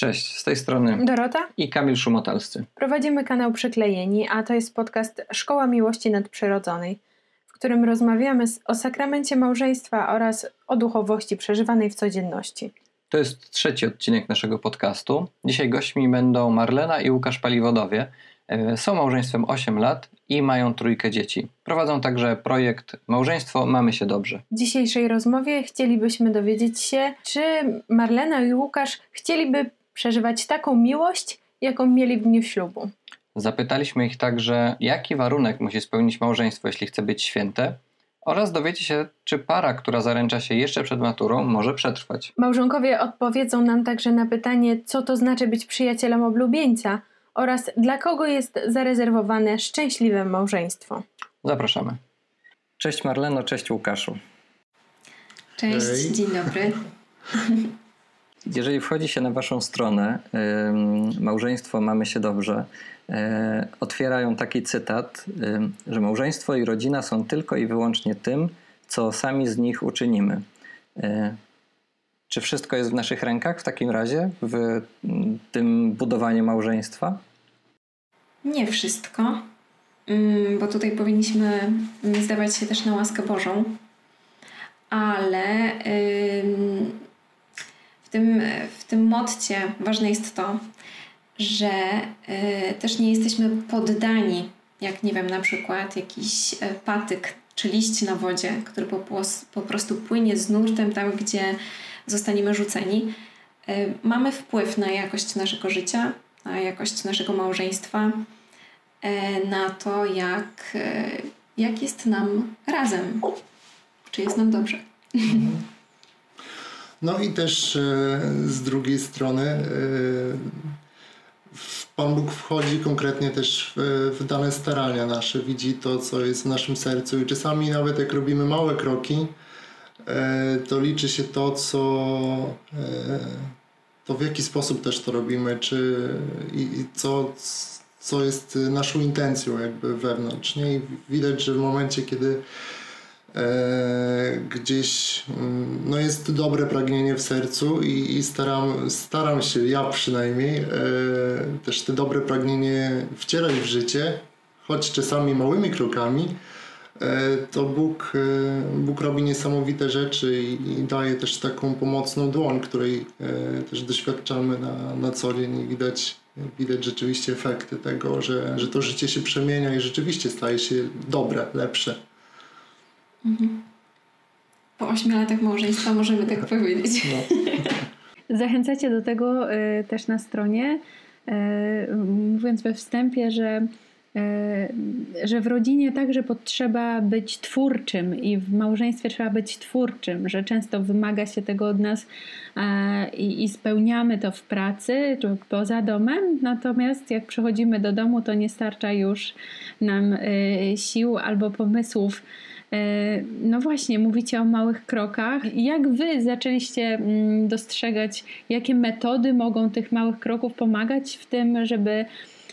Cześć, z tej strony Dorota i Kamil Szumotalscy. Prowadzimy kanał Przyklejeni, a to jest podcast Szkoła Miłości Nadprzyrodzonej, w którym rozmawiamy o sakramencie małżeństwa oraz o duchowości przeżywanej w codzienności. To jest trzeci odcinek naszego podcastu. Dzisiaj gośćmi będą Marlena i Łukasz Paliwodowie. E, są małżeństwem 8 lat i mają trójkę dzieci. Prowadzą także projekt Małżeństwo Mamy się dobrze. W dzisiejszej rozmowie chcielibyśmy dowiedzieć się, czy Marlena i Łukasz chcieliby przeżywać taką miłość, jaką mieli w dniu ślubu. Zapytaliśmy ich także, jaki warunek musi spełnić małżeństwo, jeśli chce być święte, oraz dowiecie się, czy para, która zaręcza się jeszcze przed maturą, może przetrwać. Małżonkowie odpowiedzą nam także na pytanie, co to znaczy być przyjacielem oblubieńca oraz dla kogo jest zarezerwowane szczęśliwe małżeństwo. Zapraszamy. Cześć Marleno, cześć Łukaszu. Cześć, Hej. dzień dobry. Jeżeli wchodzi się na Waszą stronę, małżeństwo mamy się dobrze, e, otwierają taki cytat, że małżeństwo i rodzina są tylko i wyłącznie tym, co sami z nich uczynimy. E, czy wszystko jest w naszych rękach w takim razie, w tym budowaniu małżeństwa? Nie wszystko, mm, bo tutaj powinniśmy zdawać się też na łaskę Bożą, ale w tym, w tym motcie ważne jest to, że y, też nie jesteśmy poddani, jak nie wiem, na przykład jakiś e, patyk czy liść na wodzie, który po, po prostu płynie z nurtem tam, gdzie zostaniemy rzuceni. Y, mamy wpływ na jakość naszego życia, na jakość naszego małżeństwa, y, na to, jak, jak jest nam razem, czy jest nam dobrze. No i też e, z drugiej strony e, Pan Bóg wchodzi konkretnie też w, w dane starania nasze, widzi to, co jest w naszym sercu i czasami nawet jak robimy małe kroki, e, to liczy się to, co to w jaki sposób też to robimy, czy i, i co, co jest naszą intencją jakby wewnątrz. Nie? I widać, że w momencie, kiedy gdzieś mm, no jest dobre pragnienie w sercu i, i staram, staram się, ja przynajmniej, e, też te dobre pragnienie wcierać w życie, choć czasami małymi krokami, e, to Bóg, Bóg robi niesamowite rzeczy i, i daje też taką pomocną dłoń, której też doświadczamy na, na co dzień i widać, widać rzeczywiście efekty tego, że, że to życie się przemienia i rzeczywiście staje się dobre, lepsze. Mhm. Po ośmiu latach małżeństwa możemy tak powiedzieć. No. Zachęcacie do tego y, też na stronie, y, mówiąc we wstępie, że y, że w rodzinie także potrzeba być twórczym i w małżeństwie trzeba być twórczym, że często wymaga się tego od nas i, i spełniamy to w pracy czy poza domem, natomiast jak przychodzimy do domu, to nie starcza już nam sił albo pomysłów E, no właśnie, mówicie o małych krokach. Jak wy zaczęliście mm, dostrzegać, jakie metody mogą tych małych kroków pomagać w tym, żeby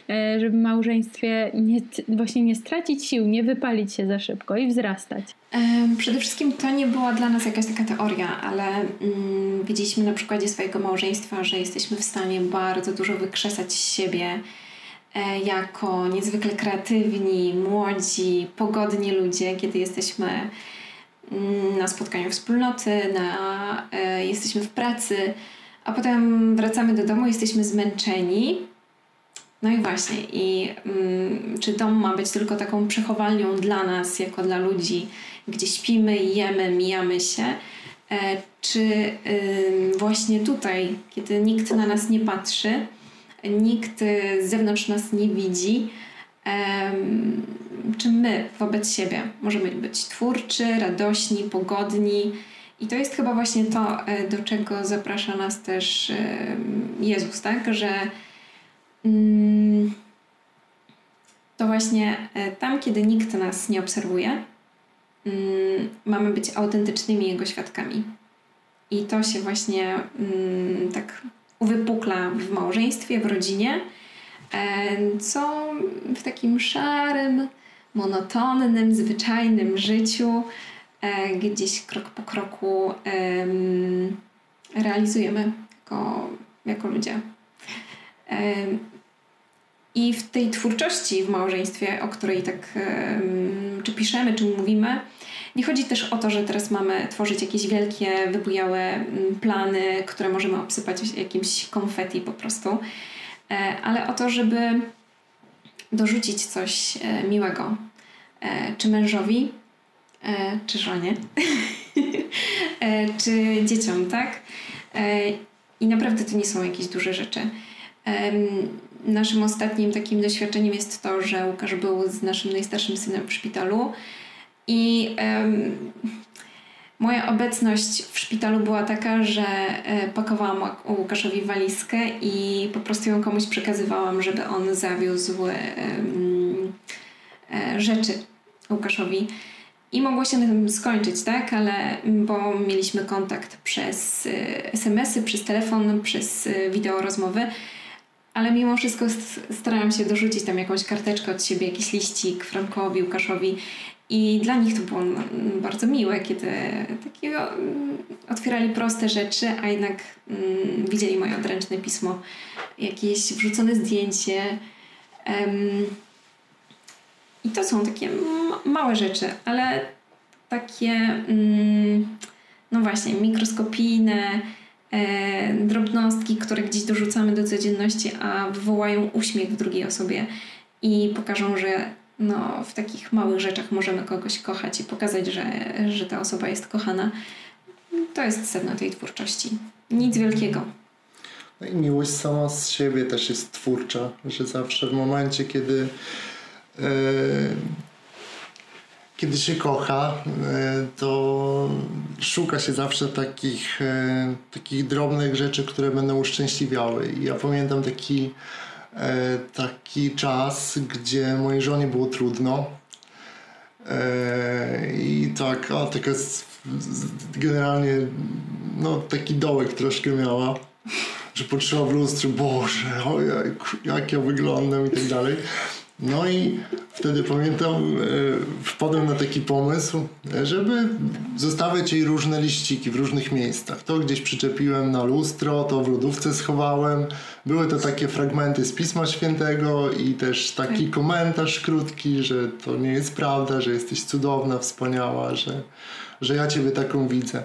e, żeby w małżeństwie nie, właśnie nie stracić sił, nie wypalić się za szybko i wzrastać? Przede wszystkim to nie była dla nas jakaś taka teoria, ale mm, widzieliśmy na przykładzie swojego małżeństwa, że jesteśmy w stanie bardzo dużo wykrzesać z siebie E, jako niezwykle kreatywni, młodzi, pogodni ludzie, kiedy jesteśmy mm, na spotkaniu wspólnoty, na, e, jesteśmy w pracy, a potem wracamy do domu, jesteśmy zmęczeni. No i właśnie, i mm, czy dom ma być tylko taką przechowalnią dla nas, jako dla ludzi, gdzie śpimy, jemy, mijamy się, e, czy właśnie tutaj, kiedy nikt na nas nie patrzy, nikt z zewnątrz nas nie widzi, czy my wobec siebie możemy być twórczy, radośni, pogodni. I to jest chyba właśnie to, e, do czego zaprasza nas też Jezus, tak? Że mm, to właśnie e, tam, kiedy nikt nas nie obserwuje, mm, mamy być autentycznymi Jego świadkami. I to się właśnie mm, tak uwypukla w małżeństwie, w rodzinie, e, co w takim szarym, monotonnym, zwyczajnym życiu e, gdzieś krok po kroku realizujemy jako jako ludzie. I w tej twórczości w małżeństwie, o której tak czy piszemy, czy mówimy, nie chodzi też o to, że teraz mamy tworzyć jakieś wielkie, wybujałe mm, plany, które możemy obsypać jakimś konfetti po prostu, e, ale o to, żeby dorzucić coś e, miłego, e, czy mężowi, czy żonie, czy dzieciom, tak? I naprawdę to nie są jakieś duże rzeczy. Naszym ostatnim takim doświadczeniem jest to, że Łukasz był z naszym najstarszym synem w szpitalu i um, moja obecność w szpitalu była taka, że e, pakowałam Łukaszowi walizkę i po prostu ją komuś przekazywałam, żeby on zawiózł um, rzeczy Łukaszowi. I mogło się na tym skończyć, tak? Ale bo mieliśmy kontakt przez e, SMS-y, przez telefon, przez wideo rozmowy ale mimo wszystko starałam się dorzucić tam jakąś karteczkę od siebie, jakiś liścik Frankowi, Łukaszowi i dla nich to było bardzo miłe, kiedy takiego mm, otwierali proste rzeczy, a jednak mm, widzieli moje odręczne pismo, jakieś wrzucone zdjęcie. I to są takie małe rzeczy, ale takie, mm, no właśnie, mikroskopijne, e, drobnostki, które gdzieś dorzucamy do codzienności, a wywołają uśmiech w drugiej osobie i pokażą, że no, w takich małych rzeczach możemy kogoś kochać i pokazać, że, że ta osoba jest kochana. To jest sedno tej twórczości. Nic wielkiego. No i miłość sama z siebie też jest twórcza, że zawsze w momencie, kiedy yy, kiedy się kocha, yy, to szuka się zawsze takich, yy, takich drobnych rzeczy, które będą uszczęśliwiały. I ja pamiętam taki taki czas, gdzie mojej żonie było trudno. E, I tak, o, taka generalnie no, taki dołek troszkę miała, że patrzyła w lustrze, Boże, jak ja wyglądam i tak dalej. No i wtedy pamiętam, e, wpadłem na taki pomysł, żeby zostawiać jej różne liściki w różnych miejscach. To gdzieś przyczepiłem na lustro, to w lodówce schowałem. Były to takie fragmenty z Pisma Świętego i też taki tak. komentarz krótki, że to nie jest prawda, że jesteś cudowna, wspaniała, że, że ja Ciebie taką widzę.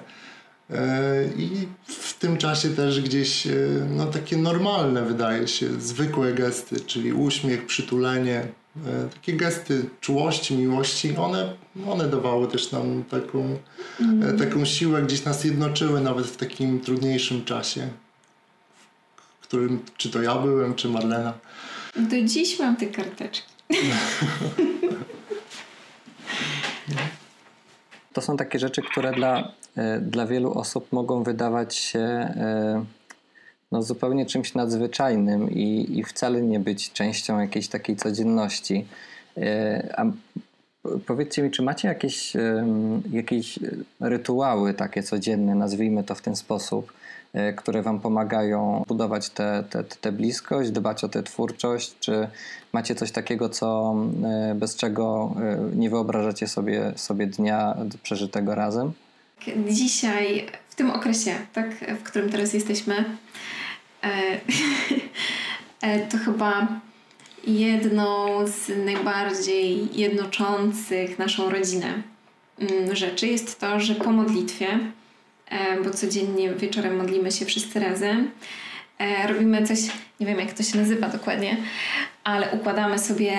E, I w tym czasie też gdzieś e, no, takie normalne wydaje się, zwykłe gesty, czyli uśmiech, przytulenie, e, takie gesty czułości, miłości, one, one dawały też nam taką, mm. taką siłę, gdzieś nas jednoczyły nawet w takim trudniejszym czasie, w którym czy to ja byłem, czy Marlena. Do dziś mam te karteczki. To są takie rzeczy, które dla E, dla wielu osób mogą wydawać się e, no, zupełnie czymś nadzwyczajnym i, i wcale nie być częścią jakiejś takiej codzienności. E, a powiedzcie mi, czy macie jakieś, jakieś rytuały takie codzienne, nazwijmy to w ten sposób, które Wam pomagają budować tę te, te, te bliskość, dbać o tę twórczość? Czy macie coś takiego, co, bez czego nie wyobrażacie sobie, sobie dnia przeżytego razem? dzisiaj, w tym okresie, tak, w którym teraz jesteśmy, e, e, to chyba jedną z najbardziej jednoczących naszą rodzinę mm, rzeczy jest to, że po modlitwie, e, bo codziennie wieczorem modlimy się wszyscy razem, robimy coś, nie wiem jak to się nazywa dokładnie, ale układamy sobie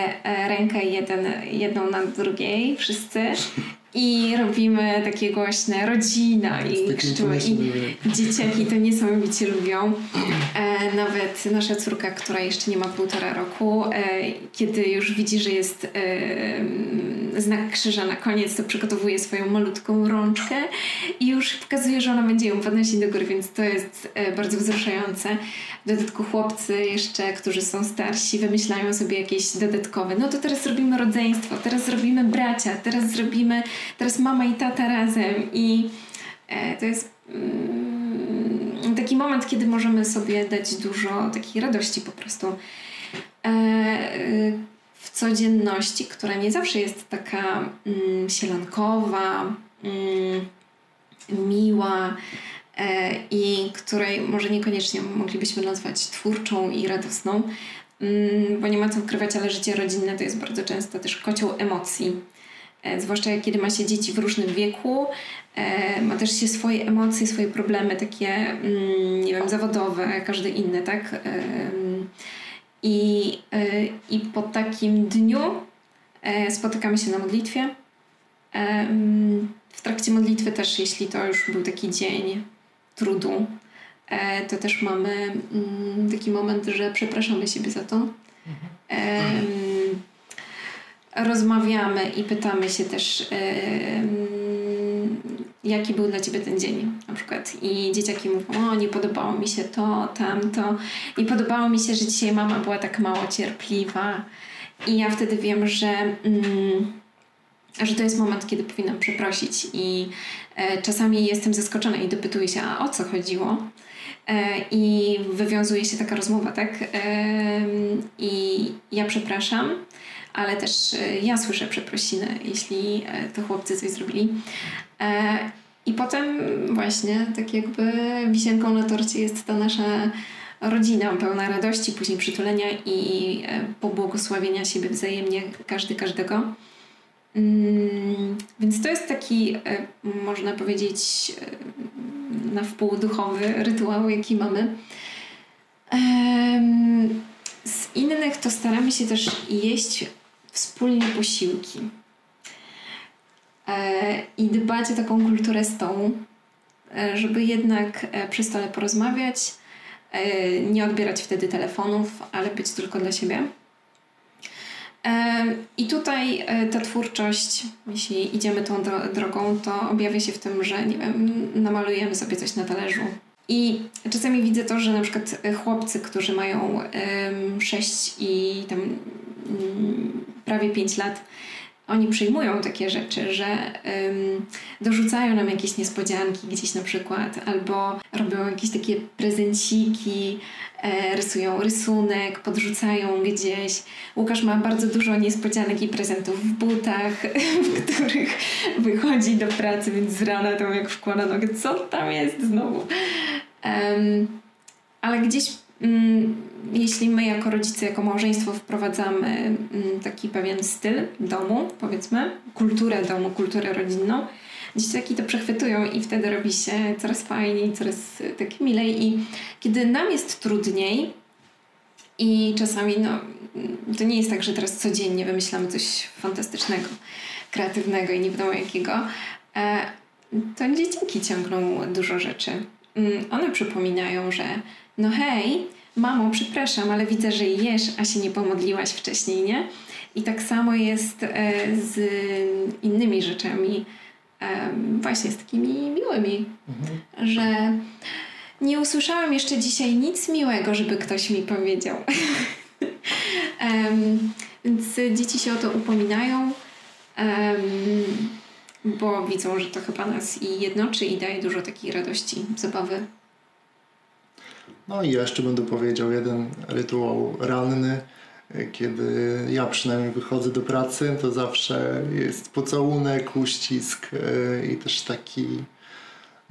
rękę jeden, jedną na drugiej wszyscy i robimy takie głośne rodzina i krzyczymy i dzieciaki to niesamowicie lubią. E, nawet nasza córka, która jeszcze nie ma półtora roku, e, kiedy już widzi, że jest e, znak krzyża na koniec, to przygotowuje swoją malutką rączkę i już pokazuje, że ona będzie ją podnosić do góry, więc to jest e, bardzo wzruszające. W dodatku chłopcy jeszcze, którzy są starsi, wymyślają sobie jakieś dodatkowe. No to teraz zrobimy rodzeństwo, teraz zrobimy bracia, teraz zrobimy teraz mama i tata razem i e, to jest mm, taki moment, kiedy możemy sobie dać dużo takiej radości po prostu e, w codzienności, która nie zawsze jest taka mm, sielankowa, mm, miła, i której może niekoniecznie moglibyśmy nazwać twórczą i radosną, bo nie ma co ukrywać, ale życie rodzinne to jest bardzo często też kocioł emocji. Zwłaszcza kiedy ma się dzieci w różnym wieku, ma też się swoje emocje, swoje problemy takie, mm, nie wiem, zawodowe, każdy inny, tak? I, i po takim dniu spotykamy się na modlitwie w trakcie modlitwy też, jeśli to już był taki dzień trudu, e, to też mamy mm, taki moment, że przepraszamy siebie za to. Rozmawiamy i pytamy się też, jaki był dla ciebie ten dzień, na przykład. I dzieciaki mówią, o, nie podobało mi się to, tamto. Nie podobało mi się, że dzisiaj mama była tak mało cierpliwa. I ja wtedy wiem, że. Mm, że to jest moment, kiedy powinnam przeprosić i e, czasami jestem zaskoczona i dopytuję się, a o co chodziło? E, I wywiązuje się taka rozmowa, tak? E, I ja przepraszam, ale też e, ja słyszę przeprosiny, jeśli e, to chłopcy coś zrobili. E, I potem właśnie tak jakby wisienką na torcie jest ta nasza rodzina pełna radości, później przytulenia i pobłogosławienia siebie wzajemnie każdy każdego. Mm, więc to jest taki, można powiedzieć, na wpół duchowy rytuał, jaki mamy. Z innych to staramy się też jeść wspólnie posiłki e, i dbać o taką kulturę stołu, żeby jednak przy stole porozmawiać, nie odbierać wtedy telefonów, ale być tylko dla siebie. I tutaj e, ta twórczość, jeśli idziemy tą drogą, to objawia się w tym, że nie wiem, namalujemy sobie coś na talerzu. I czasami widzę to, że na przykład e, chłopcy, którzy mają um, 6 i tam um, prawie 5 lat, oni przyjmują takie rzeczy, że dorzucają nam jakieś niespodzianki gdzieś na przykład, albo robią jakieś takie prezenciki, e, rysują rysunek, podrzucają gdzieś. Łukasz ma bardzo dużo niespodzianek i prezentów w butach, w których wychodzi do pracy, więc z rana to jak wkłada nogę, co tam jest znowu. Ale gdzieś jeśli my jako rodzice, jako małżeństwo wprowadzamy mm, taki pewien styl domu, powiedzmy, kulturę domu, kulturę rodzinną, dzieciaki to przechwytują i wtedy robi się coraz fajniej, coraz tak milej i kiedy nam jest trudniej i czasami no, to nie jest tak, że teraz codziennie wymyślamy coś fantastycznego, kreatywnego i nie wiadomo jakiego, e, to dzieciaki ciągną dużo rzeczy. Mm, one przypominają, że no hej, mamo, przepraszam, ale widzę, że jesz, a się nie pomodliłaś wcześniej, nie? I tak samo jest e, z innymi rzeczami, właśnie z takimi miłymi, mhm. że nie usłyszałam jeszcze dzisiaj nic miłego, żeby ktoś mi powiedział. więc dzieci się o to upominają, bo widzą, że to chyba nas i jednoczy i daje dużo takiej radości, zabawy. No i jeszcze będę powiedział jeden rytuał ranny. Kiedy ja przynajmniej wychodzę do pracy, to zawsze jest pocałunek, uścisk e, i też taki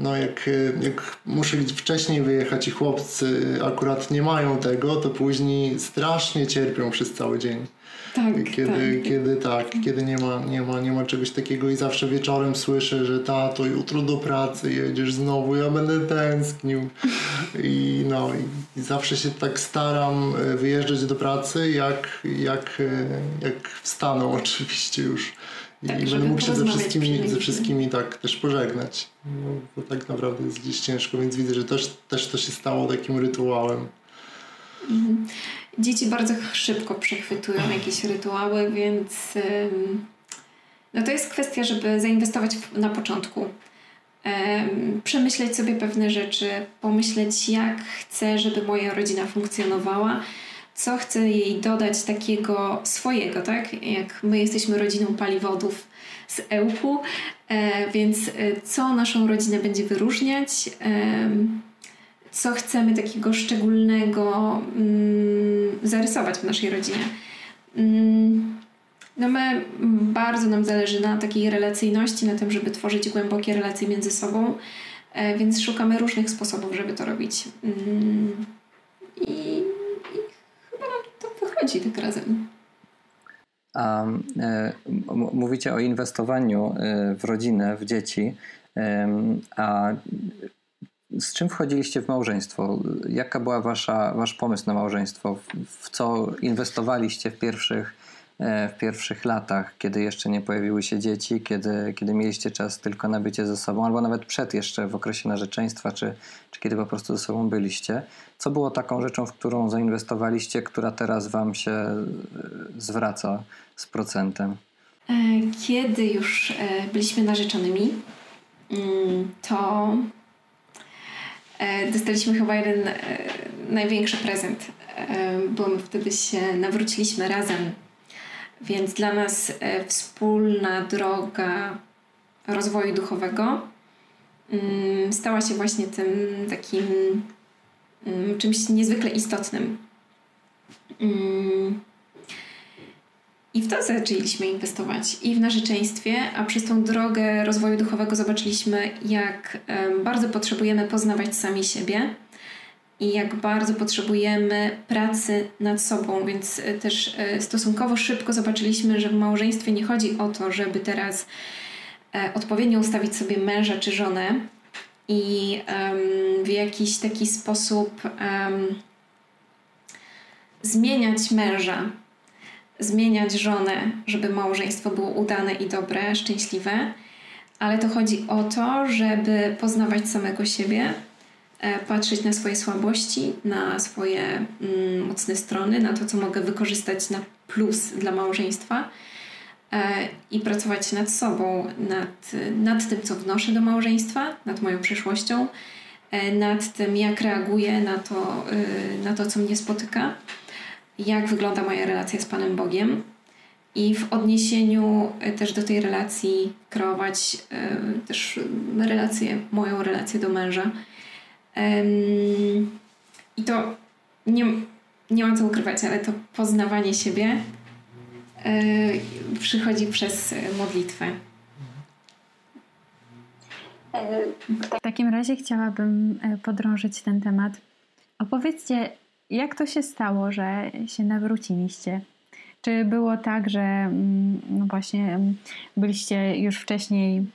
no jak, jak muszę wcześniej wyjechać i chłopcy akurat nie mają tego, to później strasznie cierpią przez cały dzień. Tak, kiedy, tak. kiedy tak, kiedy nie ma, nie, ma, nie ma czegoś takiego i zawsze wieczorem słyszę, że tato jutro do pracy jedziesz znowu, ja będę tęsknił. I no i zawsze się tak staram e, wyjeżdżać do pracy, jak, jak, e, jak wstaną oczywiście już. I tak, będę mógł się ze wszystkimi, ze wszystkimi tak też pożegnać. No, bo tak naprawdę jest gdzieś ciężko, więc widzę, że też, też to się stało takim rytuałem. Mhm. Dzieci bardzo szybko przechwytują jakieś rytuały, więc no to jest kwestia, żeby zainwestować na początku. Przemyśleć sobie pewne rzeczy, pomyśleć, jak chcę, żeby moja rodzina funkcjonowała, co chcę jej dodać takiego swojego, tak? Jak my jesteśmy rodziną paliwodów z Ełku, e, więc e, co naszą rodzinę będzie wyróżniać, co chcemy takiego szczególnego mm, zarysować w naszej rodzinie. Mm, no my bardzo nam zależy na takiej relacyjności, na tym, żeby tworzyć głębokie relacje między sobą. E, więc szukamy różnych sposobów, żeby to robić. Mm, I, i chyba nam to wychodzi tak razem. A e, mówicie o inwestowaniu e, w rodzinę, w dzieci. A z czym wchodziliście w małżeństwo? Jaka była wasza, wasz pomysł na małżeństwo? W, co inwestowaliście w pierwszych w pierwszych latach, kiedy jeszcze nie pojawiły się dzieci, kiedy, kiedy mieliście czas tylko na bycie ze sobą, albo nawet przed jeszcze w okresie narzeczeństwa, czy, czy kiedy po prostu ze sobą byliście. Co było taką rzeczą, w którą zainwestowaliście, która teraz Wam się e, zwraca z procentem? E, kiedy już byliśmy narzeczonymi, mm, to dostaliśmy chyba jeden największy prezent, bo my wtedy się nawróciliśmy razem więc dla nas e, wspólna droga rozwoju duchowego mm, stała się właśnie tym takim mm, czymś niezwykle istotnym. Mm. I w to zaczęliśmy inwestować i w narzeczeństwie, a przez tą drogę rozwoju duchowego zobaczyliśmy, jak bardzo potrzebujemy poznawać sami siebie i jak bardzo potrzebujemy pracy nad sobą, więc e, też e, stosunkowo szybko zobaczyliśmy, że w małżeństwie nie chodzi o to, żeby teraz e, odpowiednio ustawić sobie męża czy żonę i w jakiś taki sposób zmieniać męża, zmieniać żonę, żeby małżeństwo było udane i dobre, szczęśliwe, ale to chodzi o to, żeby poznawać samego siebie patrzeć na swoje słabości, na swoje mm, mocne strony, na to, co mogę wykorzystać na plus dla małżeństwa e, i pracować nad sobą, nad, nad tym, co wnoszę do małżeństwa, nad moją przyszłością, e, nad tym, jak reaguję na to, na to co mnie spotyka, jak wygląda moja relacja z Panem Bogiem. I w odniesieniu też do tej relacji kreować też relację, moją relację do męża, i to nie, nie mam co ukrywać, ale to poznawanie siebie e, przychodzi przez modlitwę. W takim razie chciałabym e, podrążyć ten temat. Opowiedzcie, jak to się stało, że się nawróciliście? Czy było tak, że mm, no właśnie mm, byliście już wcześniej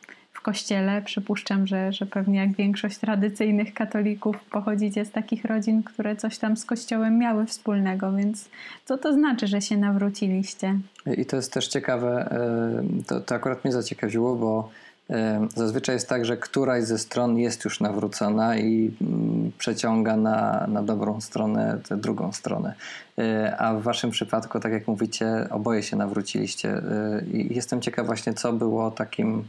kościele. Przypuszczam, że, że pewnie jak większość tradycyjnych katolików pochodzicie z takich rodzin, które coś tam z kościołem miały wspólnego, więc co to znaczy, że się nawróciliście? I to jest też ciekawe, e, to, to akurat mnie zaciekawiło, bo e, Zazwyczaj jest tak, że któraś ze stron jest już nawrócona i mm, przeciąga na, na dobrą stronę tę drugą stronę. E, a w waszym przypadku, tak jak mówicie, oboje się nawróciliście. I jestem ciekaw właśnie, co było takim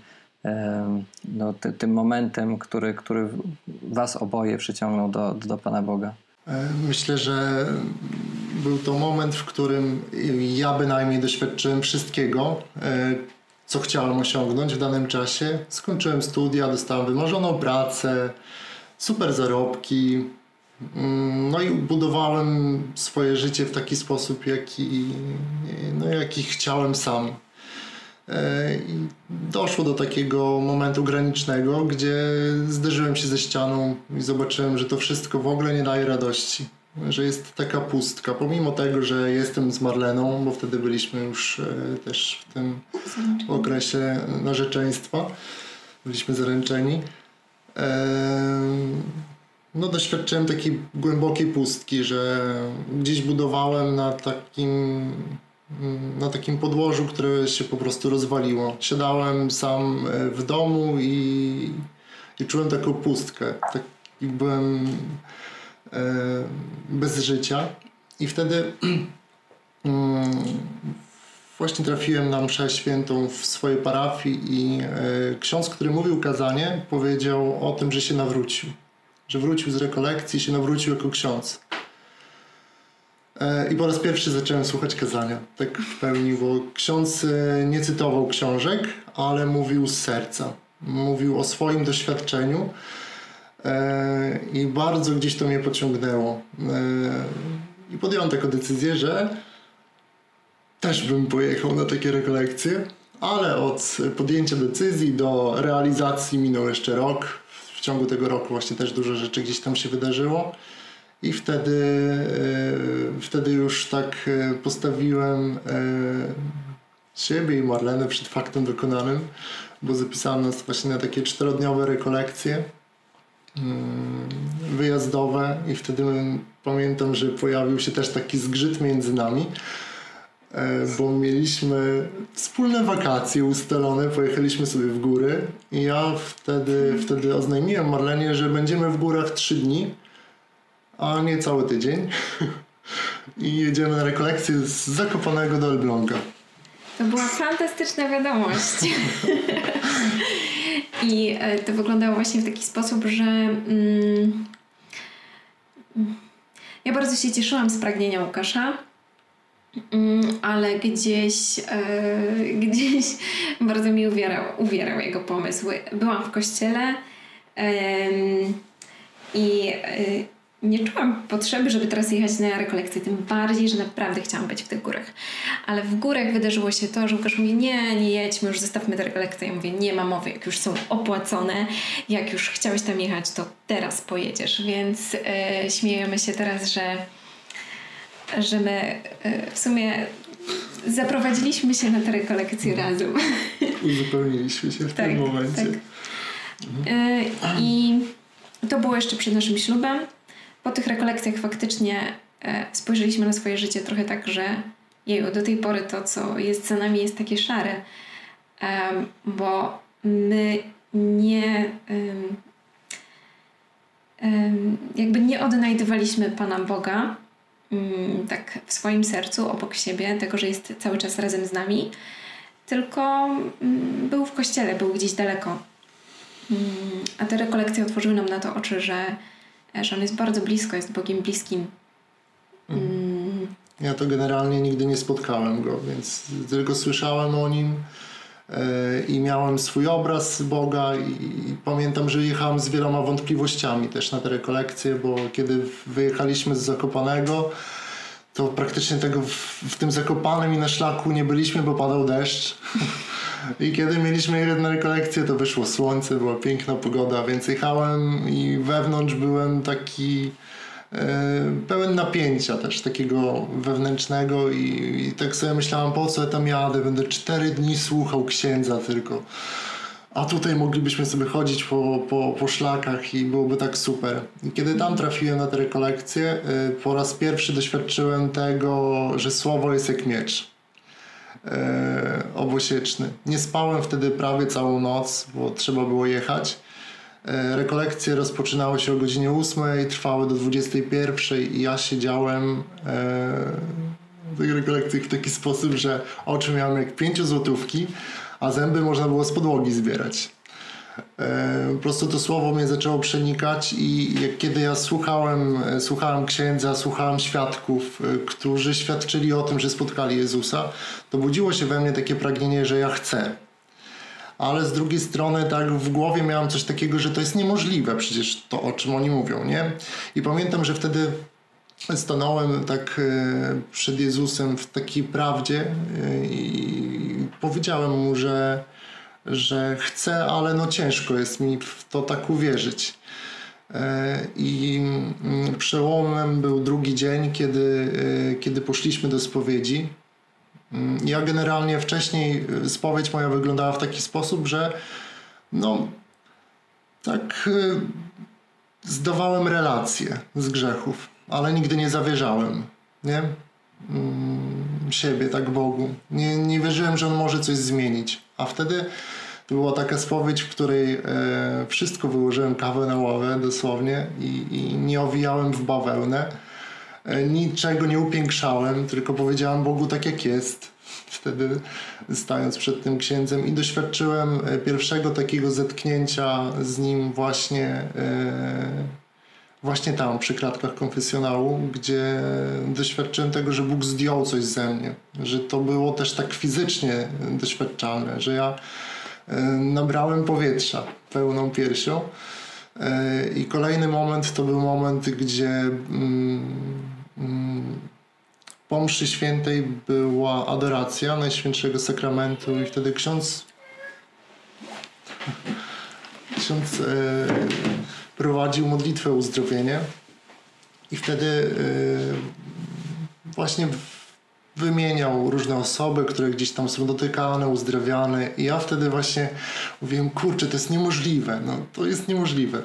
no, ty, tym momentem, który, który was oboje przyciągnął do, do Pana Boga? E, myślę, że był to moment, w którym ja bynajmniej doświadczyłem wszystkiego, e, co chciałem osiągnąć w danym czasie. Skończyłem studia, dostałem wymarzoną pracę, super zarobki. Mm, no i budowałem swoje życie w taki sposób, jaki, no, jaki chciałem sam. E, I doszło do takiego momentu granicznego, gdzie zderzyłem się ze ścianą i zobaczyłem, że to wszystko w ogóle nie daje radości. Że jest taka pustka, pomimo tego, że jestem z Marleną, bo wtedy byliśmy już e, też w tym okresie narzeczeństwa, byliśmy zaręczeni. E, no, doświadczyłem takiej głębokiej pustki, że gdzieś budowałem na takim na takim podłożu, które się po prostu rozwaliło. Siadałem sam e, w domu i, i czułem taką pustkę. Tak byłem e, bez życia. I wtedy mm, właśnie trafiłem na mszę świętą w swojej parafii i e, ksiądz, który mówił kazanie, powiedział o tym, że się nawrócił. Że wrócił z rekolekcji, się nawrócił jako ksiądz. E, I po raz pierwszy zacząłem słuchać kazania. Tak w pełni, bo ksiądz e, nie cytował książek, ale mówił z serca. Mówił o swoim doświadczeniu e, i bardzo gdzieś to mnie pociągnęło. I podjąłem taką decyzję, że też bym pojechał na takie rekolekcje, ale od podjęcia decyzji do realizacji minął jeszcze rok. w ciągu tego roku właśnie też dużo rzeczy gdzieś tam się wydarzyło. I wtedy, e, wtedy już tak e, postawiłem siebie i Marlenę przed faktem dokonanym, bo zapisałem nas właśnie na takie czterodniowe rekolekcje mm, wyjazdowe i wtedy pamiętam, że pojawił się też taki zgrzyt między nami, E, bo mieliśmy wspólne wakacje ustalone, pojechaliśmy sobie w góry i ja wtedy, wtedy oznajmiłem Marlenie, że będziemy w górach trzy dni, a nie cały tydzień. I jedziemy na rekolekcję z Zakopanego do Elbląga. To była fantastyczna wiadomość. I e, to wyglądało właśnie w taki sposób, że mm, ja bardzo się cieszyłam z pragnienia Łukasza Mm, ale gdzieś, e, gdzieś bardzo mi uwierał, uwierał jego pomysł. Byłam w kościele i e, nie czułam potrzeby, żeby teraz jechać na rekolekcję, tym bardziej, że naprawdę chciałam być w tych górach. Ale w górach wydarzyło się to, że Łukasz mówi, nie, nie jedźmy, już zostawmy te rekolekcje. Ja mówię, nie ma mowy, jak już są opłacone, jak już chciałeś tam jechać, to teraz pojedziesz. Więc e, śmiejemy się teraz, że że my e, w sumie zaprowadziliśmy się na te rekolekcje razem. Uzupełniliśmy się w tak, tym momencie. Tak. Mhm. I to było jeszcze przed naszym ślubem. Po tych rekolekcjach faktycznie e, spojrzeliśmy na swoje życie trochę tak, że jeju, do tej pory to, co jest za nami, jest takie szare, bo my nie jakby nie odnajdywaliśmy Pana Boga Mm, tak w swoim sercu, obok siebie, tego, że jest cały czas razem z nami, tylko mm, był w kościele, był gdzieś daleko. Mm, a te rekolekcje otworzyły nam na to oczy, że, że on jest bardzo blisko, jest Bogiem bliskim. Ja to generalnie nigdy nie spotkałem go, więc tylko słyszałem o nim e, i miałem swój obraz Boga i pamiętam, że jechałem z wieloma wątpliwościami też na te rekolekcje, bo kiedy wyjechaliśmy z Zakopanego, to praktycznie tego w, w tym Zakopanem i na szlaku nie byliśmy, bo padał deszcz. I kiedy mieliśmy na rekolekcję, to wyszło słońce, była piękna pogoda, więc jechałem i wewnątrz byłem taki e, pełen napięcia też takiego wewnętrznego i, i tak sobie myślałem, po co ja tam jadę, będę cztery dni słuchał księdza tylko a tutaj moglibyśmy sobie chodzić po, po, po szlakach i byłoby tak super. I kiedy tam trafiłem na te rekolekcje, y, po raz pierwszy doświadczyłem tego, że słowo jest jak miecz yy, obosieczny. Nie spałem wtedy prawie całą noc, bo trzeba było jechać. Yy, rekolekcje rozpoczynały się o godzinie 8, trwały do 21 i ja siedziałem yy, w tych rekolekcjach w taki sposób, że oczy miałem jak pięciozłotówki, a zęby można było z podłogi zbierać. E, po prostu to słowo mnie zaczęło przenikać i jak, kiedy ja słuchałem, e, słuchałem księdza, słuchałem świadków, e, którzy świadczyli o tym, że spotkali Jezusa, to budziło się we mnie takie pragnienie, że ja chcę. Ale z drugiej strony tak w głowie miałem coś takiego, że to jest niemożliwe przecież to, o czym oni mówią, nie? I pamiętam, że wtedy stanąłem tak przed Jezusem w takiej prawdzie i powiedziałem mu, że, że chcę, ale no ciężko jest mi w to tak uwierzyć. E, I mm, przełomem był drugi dzień, kiedy, kiedy poszliśmy do spowiedzi. Mm, ja generalnie wcześniej spowiedź moja wyglądała w taki sposób, że no tak zdawałem relacje z grzechów ale nigdy nie zawierzałem, nie? Mm, siebie, tak Bogu. Nie, nie wierzyłem, że On może coś zmienić. A wtedy była taka spowiedź, w której e, wszystko wyłożyłem kawę na ławę dosłownie i, i nie owijałem w bawełnę. E, niczego nie upiększałem, tylko powiedziałem Bogu tak jak jest. Wtedy stając przed tym księdzem i doświadczyłem e, pierwszego takiego zetknięcia z nim właśnie e, właśnie tam, przy kratkach konfesjonału, gdzie doświadczyłem tego, że Bóg zdjął coś ze mnie, że to było też tak fizycznie doświadczalne, że ja nabrałem powietrza pełną piersią. E, I kolejny moment to był moment, gdzie po mszy świętej była adoracja Najświętszego Sakramentu i wtedy ksiądz ksiądz prowadził modlitwę uzdrowienie i wtedy właśnie wymieniał różne osoby, które gdzieś tam są dotykane, uzdrawiane i ja wtedy właśnie mówiłem, kurczę, to jest niemożliwe, no to jest niemożliwe.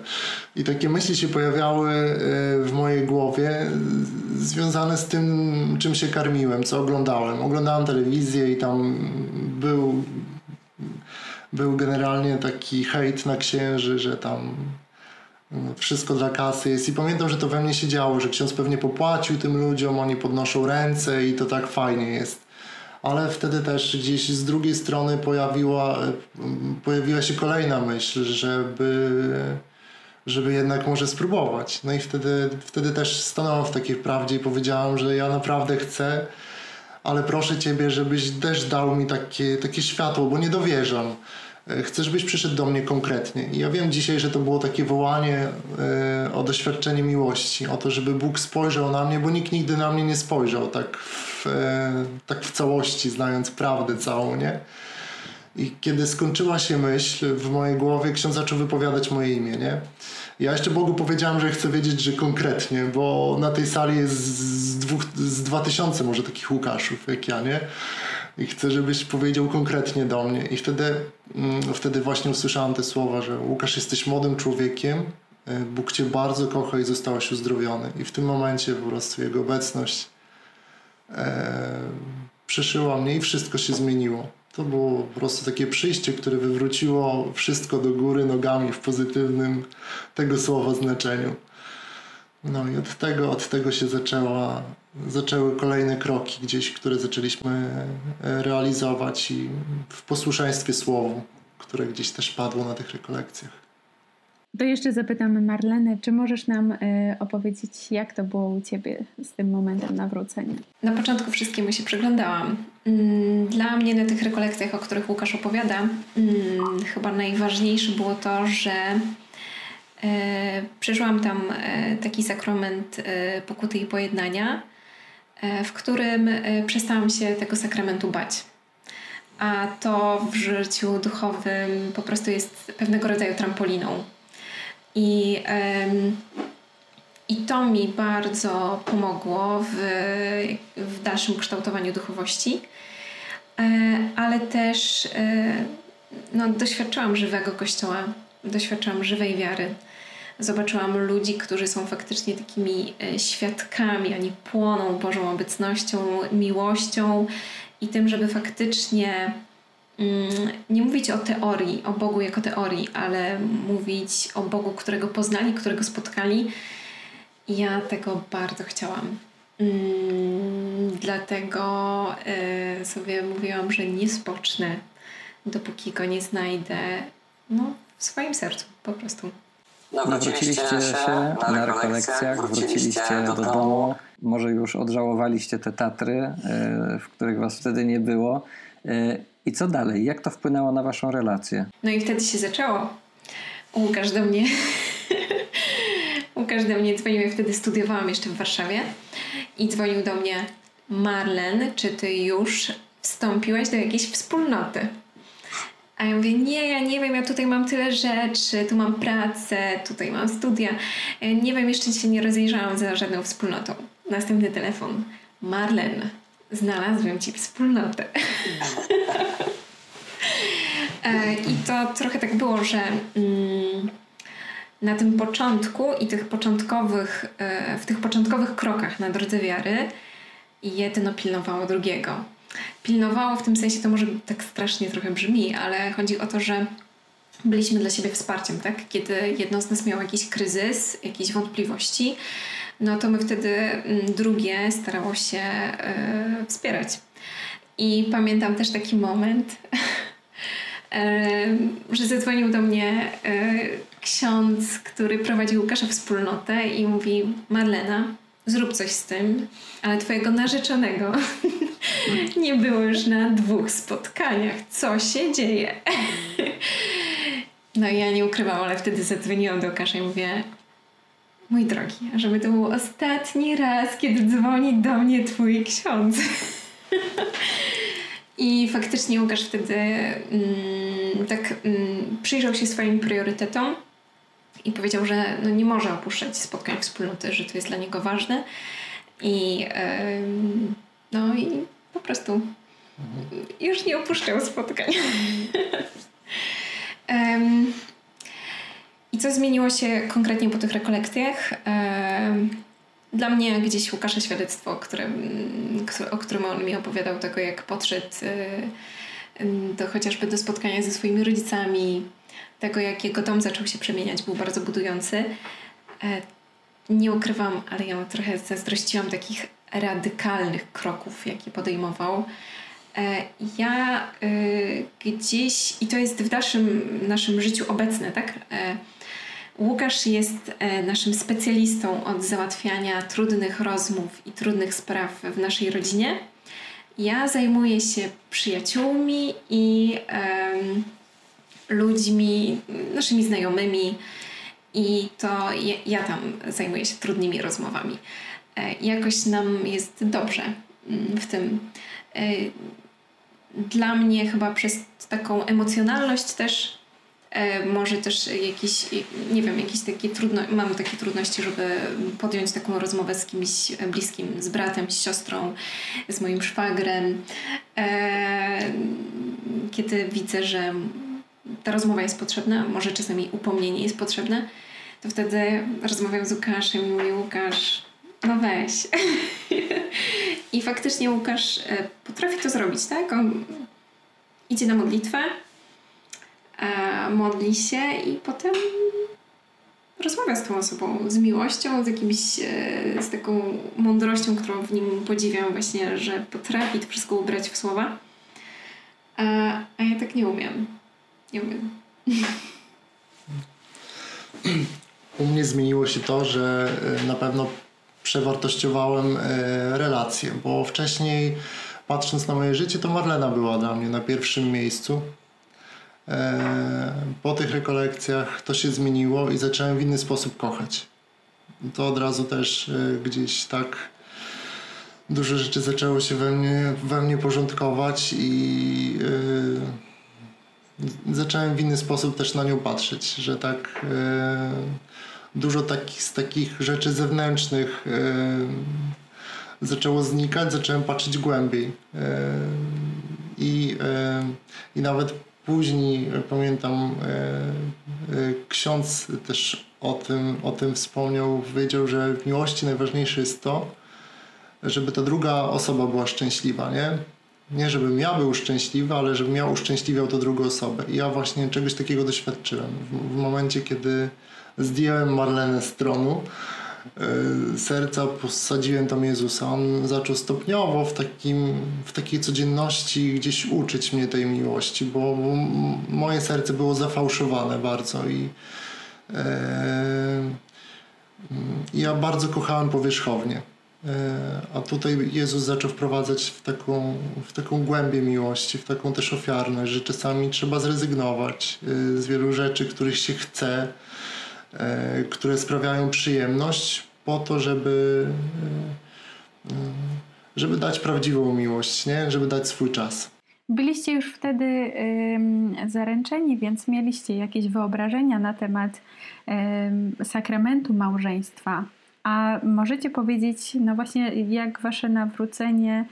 I takie myśli się pojawiały e, w mojej głowie związane z tym, czym się karmiłem, co oglądałem. Oglądałem telewizję i tam był był generalnie taki hejt na księży, że tam wszystko dla kasy jest. I pamiętam, że to we mnie się działo, że ksiądz pewnie popłacił tym ludziom, oni podnoszą ręce i to tak fajnie jest. Ale wtedy też gdzieś z drugiej strony pojawiła, pojawiła się kolejna myśl, żeby, żeby jednak może spróbować. No i wtedy, wtedy też stanąłem w takiej prawdzie i powiedziałem, że ja naprawdę chcę, ale proszę Ciebie, żebyś też dał mi takie, takie światło, bo nie dowierzam. E, chcę, żebyś przyszedł do mnie konkretnie. I ja wiem dzisiaj, że to było takie wołanie e, o doświadczenie miłości, o to, żeby Bóg spojrzał na mnie, bo nikt nigdy na mnie nie spojrzał tak w, e, tak w całości, znając prawdę całą, nie? I kiedy skończyła się myśl w mojej głowie, ksiądz zaczął wypowiadać moje imię, nie? Ja jeszcze Bogu powiedziałem, że chcę wiedzieć, że konkretnie, bo na tej sali jest z, dwóch, z dwa tysiące może takich Łukaszów jak ja, nie? I chcę, żebyś powiedział konkretnie do mnie. I wtedy, mm, wtedy właśnie usłyszałem te słowa, że Łukasz, jesteś młodym człowiekiem, e, Bóg Cię bardzo kocha i zostałeś uzdrowiony. I w tym momencie po prostu Jego obecność e, przeszyła mnie i wszystko się zmieniło. To było po prostu takie przyjście, które wywróciło wszystko do góry nogami w pozytywnym tego słowa znaczeniu. No i od tego, od tego się zaczęła, zaczęły kolejne kroki gdzieś, które zaczęliśmy e, realizować i w posłuszeństwie słowu, które gdzieś też padło na tych rekolekcjach. To jeszcze zapytamy Marlenę, czy możesz nam y, opowiedzieć, jak to było u Ciebie z tym momentem nawrócenia? Na początku wszystkiemu się przyglądałam. Mm, dla mnie na tych rekolekcjach, o których Łukasz opowiada, mm, chyba najważniejsze było to, że E, przeżyłam tam e, taki sakrament e, pokuty i pojednania, w którym przestałam się tego sakramentu bać. A to w życiu duchowym po prostu jest pewnego rodzaju trampoliną. I, i to mi bardzo pomogło w, w dalszym kształtowaniu duchowości, ale też no, doświadczałam żywego kościoła, doświadczałam żywej wiary zobaczyłam ludzi, którzy są faktycznie takimi e, świadkami, oni płoną Bożą obecnością, miłością i tym, żeby faktycznie mm, nie mówić o teorii, o Bogu jako teorii, ale mówić o Bogu, którego poznali, którego spotkali. Ja tego bardzo chciałam. Mm, dlatego e, sobie mówiłam, że nie spocznę, dopóki go nie znajdę no, w swoim sercu po prostu. Nawróciliście się na rekolekcjach, wróciliście do domu. Może już odżałowaliście te Tatry, e, w których was wtedy nie było. E, I co dalej? Jak to wpłynęło na waszą relację? No i wtedy się zaczęło. Łukasz do mnie Łukasz do mnie dzwonił, ja wtedy studiowałam jeszcze w Warszawie i dzwonił do mnie Marlen, czy ty już wstąpiłaś do jakiejś wspólnoty? A ja mówię, nie, ja nie wiem, ja tutaj mam tyle rzeczy, tu mam pracę, tutaj mam studia. E, nie wiem, jeszcze się nie rozejrzałam za żadną wspólnotą. Następny telefon. Marlen, znalazłem ci wspólnotę. E, I to trochę tak było, że mm, na tym początku i tych początkowych, e, w tych początkowych krokach na drodze wiary jedno pilnowało drugiego pilnowało w tym sensie, to może tak strasznie trochę brzmi, ale chodzi o to, że byliśmy dla siebie wsparciem, tak? Kiedy jedno z nas miało jakiś kryzys, jakieś wątpliwości, no to my wtedy mm, drugie starało się yy, wspierać. I pamiętam też taki moment, yy, że zadzwonił do mnie yy, ksiądz, który prowadził Łukasza wspólnotę i mówi Marlena, zrób coś z tym, ale twojego narzeczonego nie było już na dwóch spotkaniach. Co się dzieje? No i ja nie ukrywam, ale wtedy zadzwoniłam do Łukasza i mówię mój drogi, żeby to był ostatni raz, kiedy dzwoni do mnie twój ksiądz. I faktycznie Łukasz wtedy mm, tak mm, przyjrzał się swoim priorytetom i powiedział, że no nie może opuszczać spotkań wspólnoty, że to jest dla niego ważne. I no i po prostu już nie opuszczał spotkań. I co zmieniło się konkretnie po tych rekolekcjach? Dla mnie gdzieś Łukasza świadectwo, które, o którym on mi opowiadał, tego jak podszedł do chociażby do spotkania ze swoimi rodzicami, tego jak jego dom zaczął się przemieniać, był bardzo budujący. E, nie ukrywam, ale ja trochę zazdrościłam takich radykalnych kroków, jakie podejmował. E, ja y, gdzieś, i to jest w dalszym naszym życiu obecne, tak? E, Łukasz jest naszym specjalistą od załatwiania trudnych rozmów i trudnych spraw w naszej rodzinie. Ja zajmuję się przyjaciółmi i ludźmi, naszymi znajomymi, i to ja, ja tam zajmuję się trudnymi rozmowami. E, jakoś nam jest dobrze mm, w tym. E, dla mnie chyba przez taką emocjonalność też e, może też jakiś, nie wiem, jakieś takie trudno, mam takie trudności, żeby podjąć taką rozmowę z kimś bliskim, z bratem, z siostrą, z moim szwagrem. Kiedy widzę, że ta rozmowa jest potrzebna, może czasami upomnienie jest potrzebne, to wtedy rozmawiam z Łukaszem i mówię, Łukasz, no weź. I faktycznie Łukasz e, potrafi to zrobić, tak? On idzie na modlitwę, e, modli się i potem rozmawia z tą osobą z miłością, z jakimś, e, z taką mądrością, którą w nim podziwiam właśnie, że potrafi to wszystko ubrać w słowa. A, a ja tak nie umiem. Nie umiem. U mnie zmieniło się to, że na pewno przewartościowałem e, relacje, bo wcześniej patrząc na moje życie, to Marlena była dla mnie na pierwszym miejscu. E, po tych rekolekcjach to się zmieniło i zacząłem w inny sposób kochać. To od razu też gdzieś tak duże rzeczy zaczęło się we mnie, we mnie porządkować i zacząłem w inny sposób też na nią patrzeć, że tak e, dużo takich, z takich rzeczy zewnętrznych e, zaczęło znikać, zacząłem patrzeć głębiej. E, i, I nawet później pamiętam, ksiądz też o tym, o tym wspomniał, powiedział, że w miłości najważniejsze jest to, żeby ta druga osoba była szczęśliwa, nie? nie żebym ja był szczęśliwy, ale żebym ja uszczęśliwiał tę drugą osobę. I ja właśnie czegoś takiego doświadczyłem. W, w momencie, kiedy zdjąłem Marlenę z tronu, yy, serca posadziłem tam Jezusa. On zaczął stopniowo w, takim, w takiej codzienności gdzieś uczyć mnie tej miłości, bo, moje serce było zafałszowane bardzo i yy, ja bardzo kochałem powierzchownie. E, a tutaj Jezus zaczął wprowadzać w taką, w taką głębię miłości, w taką też ofiarność, że czasami trzeba zrezygnować e, z wielu rzeczy, których się chce, e, które sprawiają przyjemność, po to, żeby, żeby dać prawdziwą miłość, nie? żeby dać swój czas. Byliście już wtedy zaręczeni, więc mieliście jakieś wyobrażenia na temat sakramentu małżeństwa. A możecie powiedzieć, no właśnie, jak wasze nawrócenie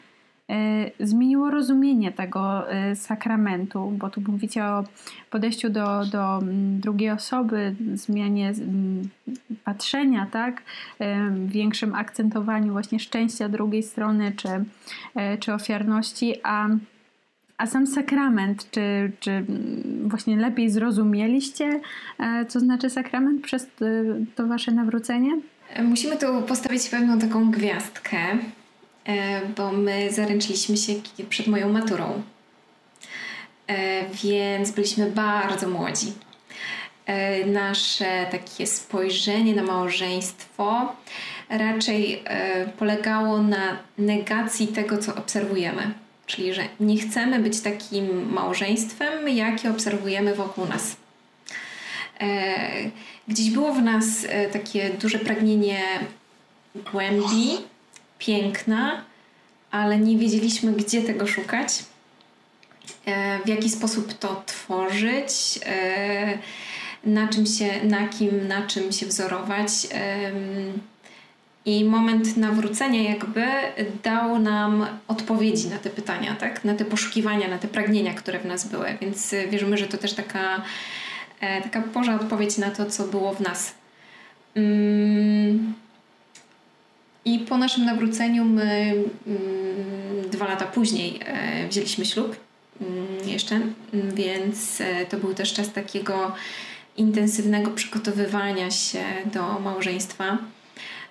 zmieniło rozumienie tego y, sakramentu, bo tu mówicie o podejściu do, do mm, drugiej osoby, zmianie mm, patrzenia, tak? Y, większym akcentowaniu właśnie szczęścia drugiej strony czy, czy ofiarności, a a sam sakrament, czy, czy mm, właśnie lepiej zrozumieliście, co znaczy sakrament przez to wasze nawrócenie? Musimy tu postawić pewną taką gwiazdkę, bo my zaręczyliśmy się przed moją maturą. E, więc byliśmy bardzo młodzi. E, nasze takie spojrzenie na małżeństwo raczej polegało na negacji tego, co obserwujemy. Czyli, że nie chcemy być takim małżeństwem, jakie obserwujemy wokół nas. Gdzieś było w nas e, takie duże pragnienie głębi, piękna, ale nie wiedzieliśmy, gdzie tego szukać. w jaki sposób to tworzyć, na czym się, na kim, na czym się wzorować. I moment nawrócenia jakby dał nam odpowiedzi na te pytania, tak? na te poszukiwania, na te pragnienia, które w nas były. Więc wierzymy, że to też taka, e, taka Boża odpowiedź na to, co było w nas. Mm. I po naszym nawróceniu my mm, dwa lata później e, wzięliśmy ślub mm, jeszcze, więc e, to był też czas takiego intensywnego przygotowywania się do małżeństwa.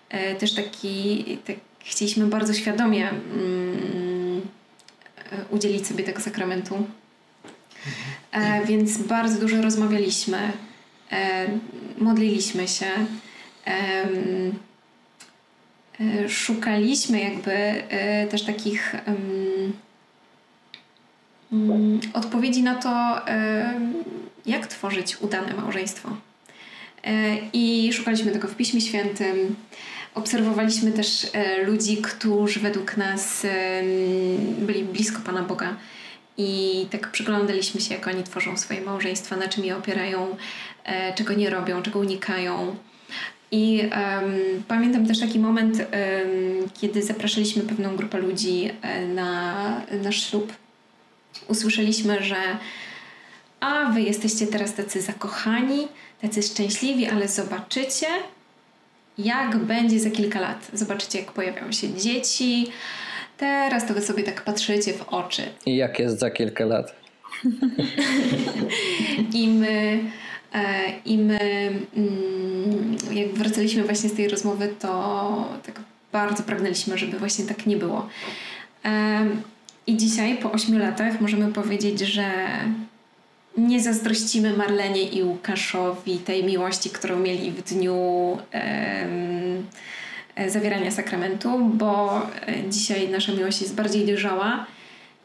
E, też taki, tak, chcieliśmy bardzo świadomie mm, udzielić sobie tego sakramentu. Więc bardzo dużo rozmawialiśmy, modliliśmy się, szukaliśmy jakby też takich mm, odpowiedzi na to, jak tworzyć udane małżeństwo. I szukaliśmy tego w Piśmie Świętym, Obserwowaliśmy też e, ludzi, którzy według nas byli blisko Pana Boga i tak przyglądaliśmy się, jak oni tworzą swoje małżeństwa, na czym je opierają, e, czego nie robią, czego unikają. I um, pamiętam też taki moment, um, kiedy zapraszaliśmy pewną grupę ludzi e, na nasz ślub. Usłyszeliśmy, że a wy jesteście teraz tacy zakochani, tacy szczęśliwi, ale zobaczycie, jak będzie za kilka lat. Zobaczycie, jak pojawią się dzieci. Teraz to wy sobie tak patrzycie w oczy. I jak jest za kilka lat? I my, i my mm, jak wracaliśmy właśnie z tej rozmowy, to tak bardzo pragnęliśmy, żeby właśnie tak nie było. I dzisiaj, po ośmiu latach, możemy powiedzieć, że nie zazdrościmy Marlenie i Łukaszowi tej miłości, którą mieli w dniu e, zawierania sakramentu, bo e, dzisiaj nasza miłość jest bardziej dojrzała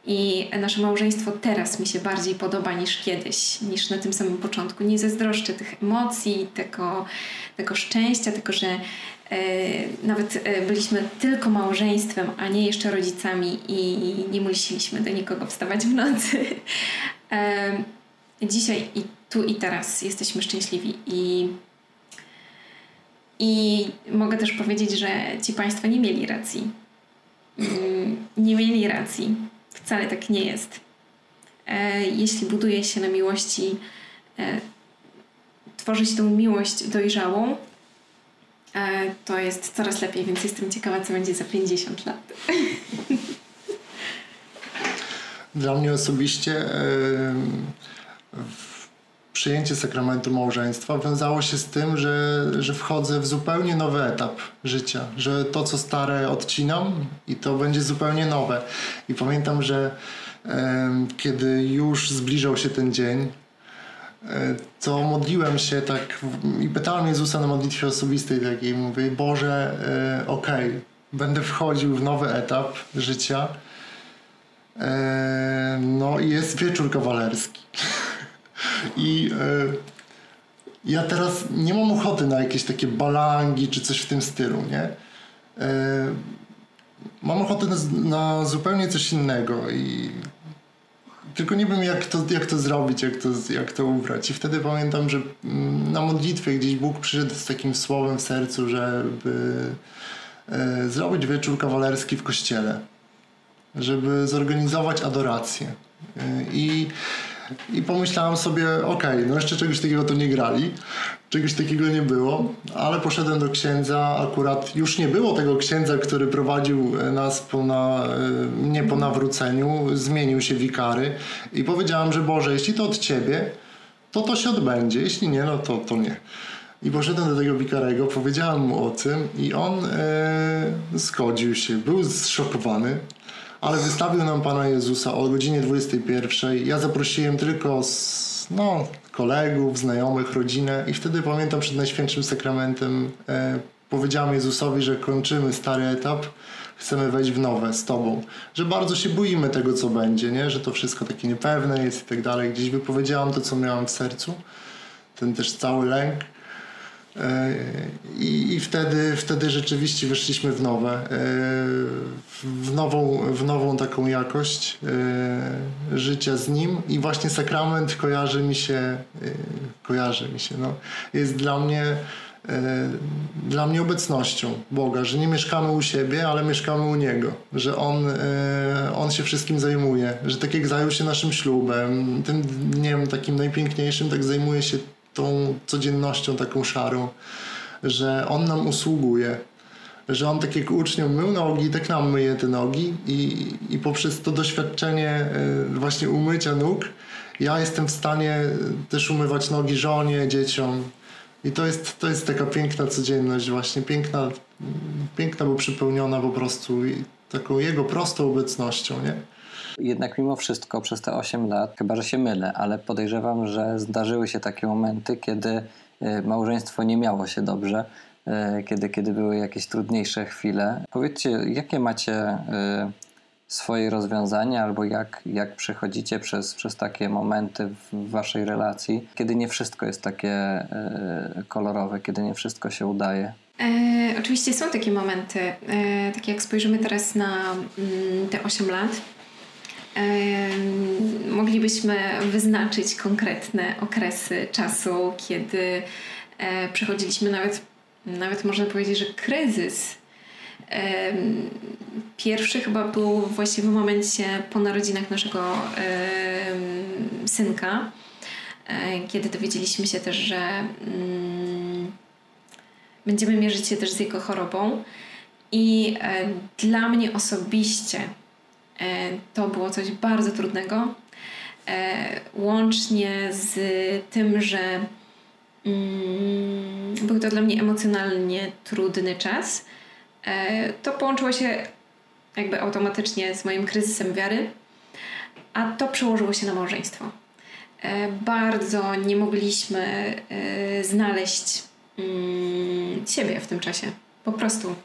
i nasze małżeństwo teraz mi się bardziej podoba niż kiedyś, niż na tym samym początku. Nie zazdroszczę tych emocji, tego, tego szczęścia, tego, że e, nawet e, byliśmy tylko małżeństwem, a nie jeszcze rodzicami i nie musieliśmy do nikogo wstawać w nocy. E, dzisiaj i tu i teraz jesteśmy szczęśliwi i i mogę też powiedzieć, że ci Państwo nie mieli racji. Mm, nie mieli racji. Wcale tak nie jest. E, jeśli buduje się na miłości, e, tworzyć tą miłość dojrzałą, e, to jest coraz lepiej, więc jestem ciekawa, co będzie za 50 lat. Dla mnie osobiście przyjęcie sakramentu małżeństwa wiązało się z tym, że, że wchodzę w zupełnie nowy etap życia, że to, co stare odcinam i to będzie zupełnie nowe. I pamiętam, że e, kiedy już zbliżał się ten dzień, e, to modliłem się tak i pytałem Jezusa na modlitwie osobistej takiej, mówię, Boże, e, okej, okay, będę wchodził w nowy etap życia, e, no i jest wieczór kawalerski. I e, ja teraz nie mam ochoty na jakieś takie balangi czy coś w tym stylu, nie? E, mam ochotę na, zupełnie coś innego i tylko nie wiem jak to, jak to zrobić, jak to, jak to ubrać. I wtedy pamiętam, że mm, na modlitwie gdzieś Bóg przyszedł z takim słowem w sercu, żeby e, zrobić wieczór kawalerski w kościele, żeby zorganizować adorację. I i pomyślałem sobie, okej, okay, no jeszcze czegoś takiego to nie grali, czegoś takiego nie było, ale poszedłem do księdza, akurat już nie było tego księdza, który prowadził nas po na, e, mnie po nawróceniu, zmienił się wikary i powiedziałem, że Boże, jeśli to od Ciebie, to to się odbędzie, jeśli nie, no to, to nie. I poszedłem do tego wikarego, powiedziałem mu o tym i on e, zgodził się, był zszokowany, ale wystawił nam Pana Jezusa o godzinie 21. Ja zaprosiłem tylko z, no, kolegów, znajomych, rodzinę i wtedy pamiętam przed Najświętszym Sakramentem e, powiedziałem Jezusowi, że kończymy stary etap, chcemy wejść w nowe z Tobą. Że bardzo się boimy tego, co będzie, nie? że to wszystko takie niepewne jest i tak dalej. Gdzieś wypowiedziałam to, co miałam w sercu, ten też cały lęk. I, I, wtedy, wtedy rzeczywiście weszliśmy w nowe, w nową, w nową taką jakość życia z nim. I właśnie sakrament kojarzy mi się, kojarzy mi się, no, jest dla mnie dla mnie obecnością Boga, że nie mieszkamy u siebie, ale mieszkamy u Niego, że On, on się wszystkim zajmuje, że tak jak zajął się naszym ślubem, tym dniem takim najpiękniejszym, tak zajmuje się tą codziennością taką szarą, że On nam usługuje, że On tak jak uczniom mył nogi, tak nam myje te nogi i, i poprzez to doświadczenie e, właśnie umycia nóg ja jestem w stanie też umywać nogi żonie, dzieciom. I to jest, to jest taka piękna codzienność właśnie, piękna, piękna, bo przypełniona po prostu taką Jego prostą obecnością, nie? Jednak mimo wszystko przez te 8 lat, chyba że się mylę, ale podejrzewam, że zdarzyły się takie momenty, kiedy y, małżeństwo nie miało się dobrze, y, kiedy, kiedy były jakieś trudniejsze chwile. Powiedzcie, jakie macie y, swoje rozwiązania, albo jak, jak przechodzicie przez, przez takie momenty w waszej relacji, kiedy nie wszystko jest takie kolorowe, kiedy nie wszystko się udaje? E, oczywiście są takie momenty. E, tak jak spojrzymy teraz na mm, te 8 lat, moglibyśmy wyznaczyć konkretne okresy czasu, kiedy e, przechodziliśmy nawet, nawet można powiedzieć, że kryzys. Pierwszy chyba był właśnie w momencie po narodzinach naszego synka, e, kiedy dowiedzieliśmy się też, że mm, będziemy mierzyć się też z jego chorobą. I e, dla mnie osobiście to było coś bardzo trudnego. E, łącznie z tym, że mm, był to dla mnie emocjonalnie trudny czas, e, to połączyło się jakby automatycznie z moim kryzysem wiary, a to przełożyło się na małżeństwo. Bardzo nie mogliśmy znaleźć mm, siebie w tym czasie. Po prostu.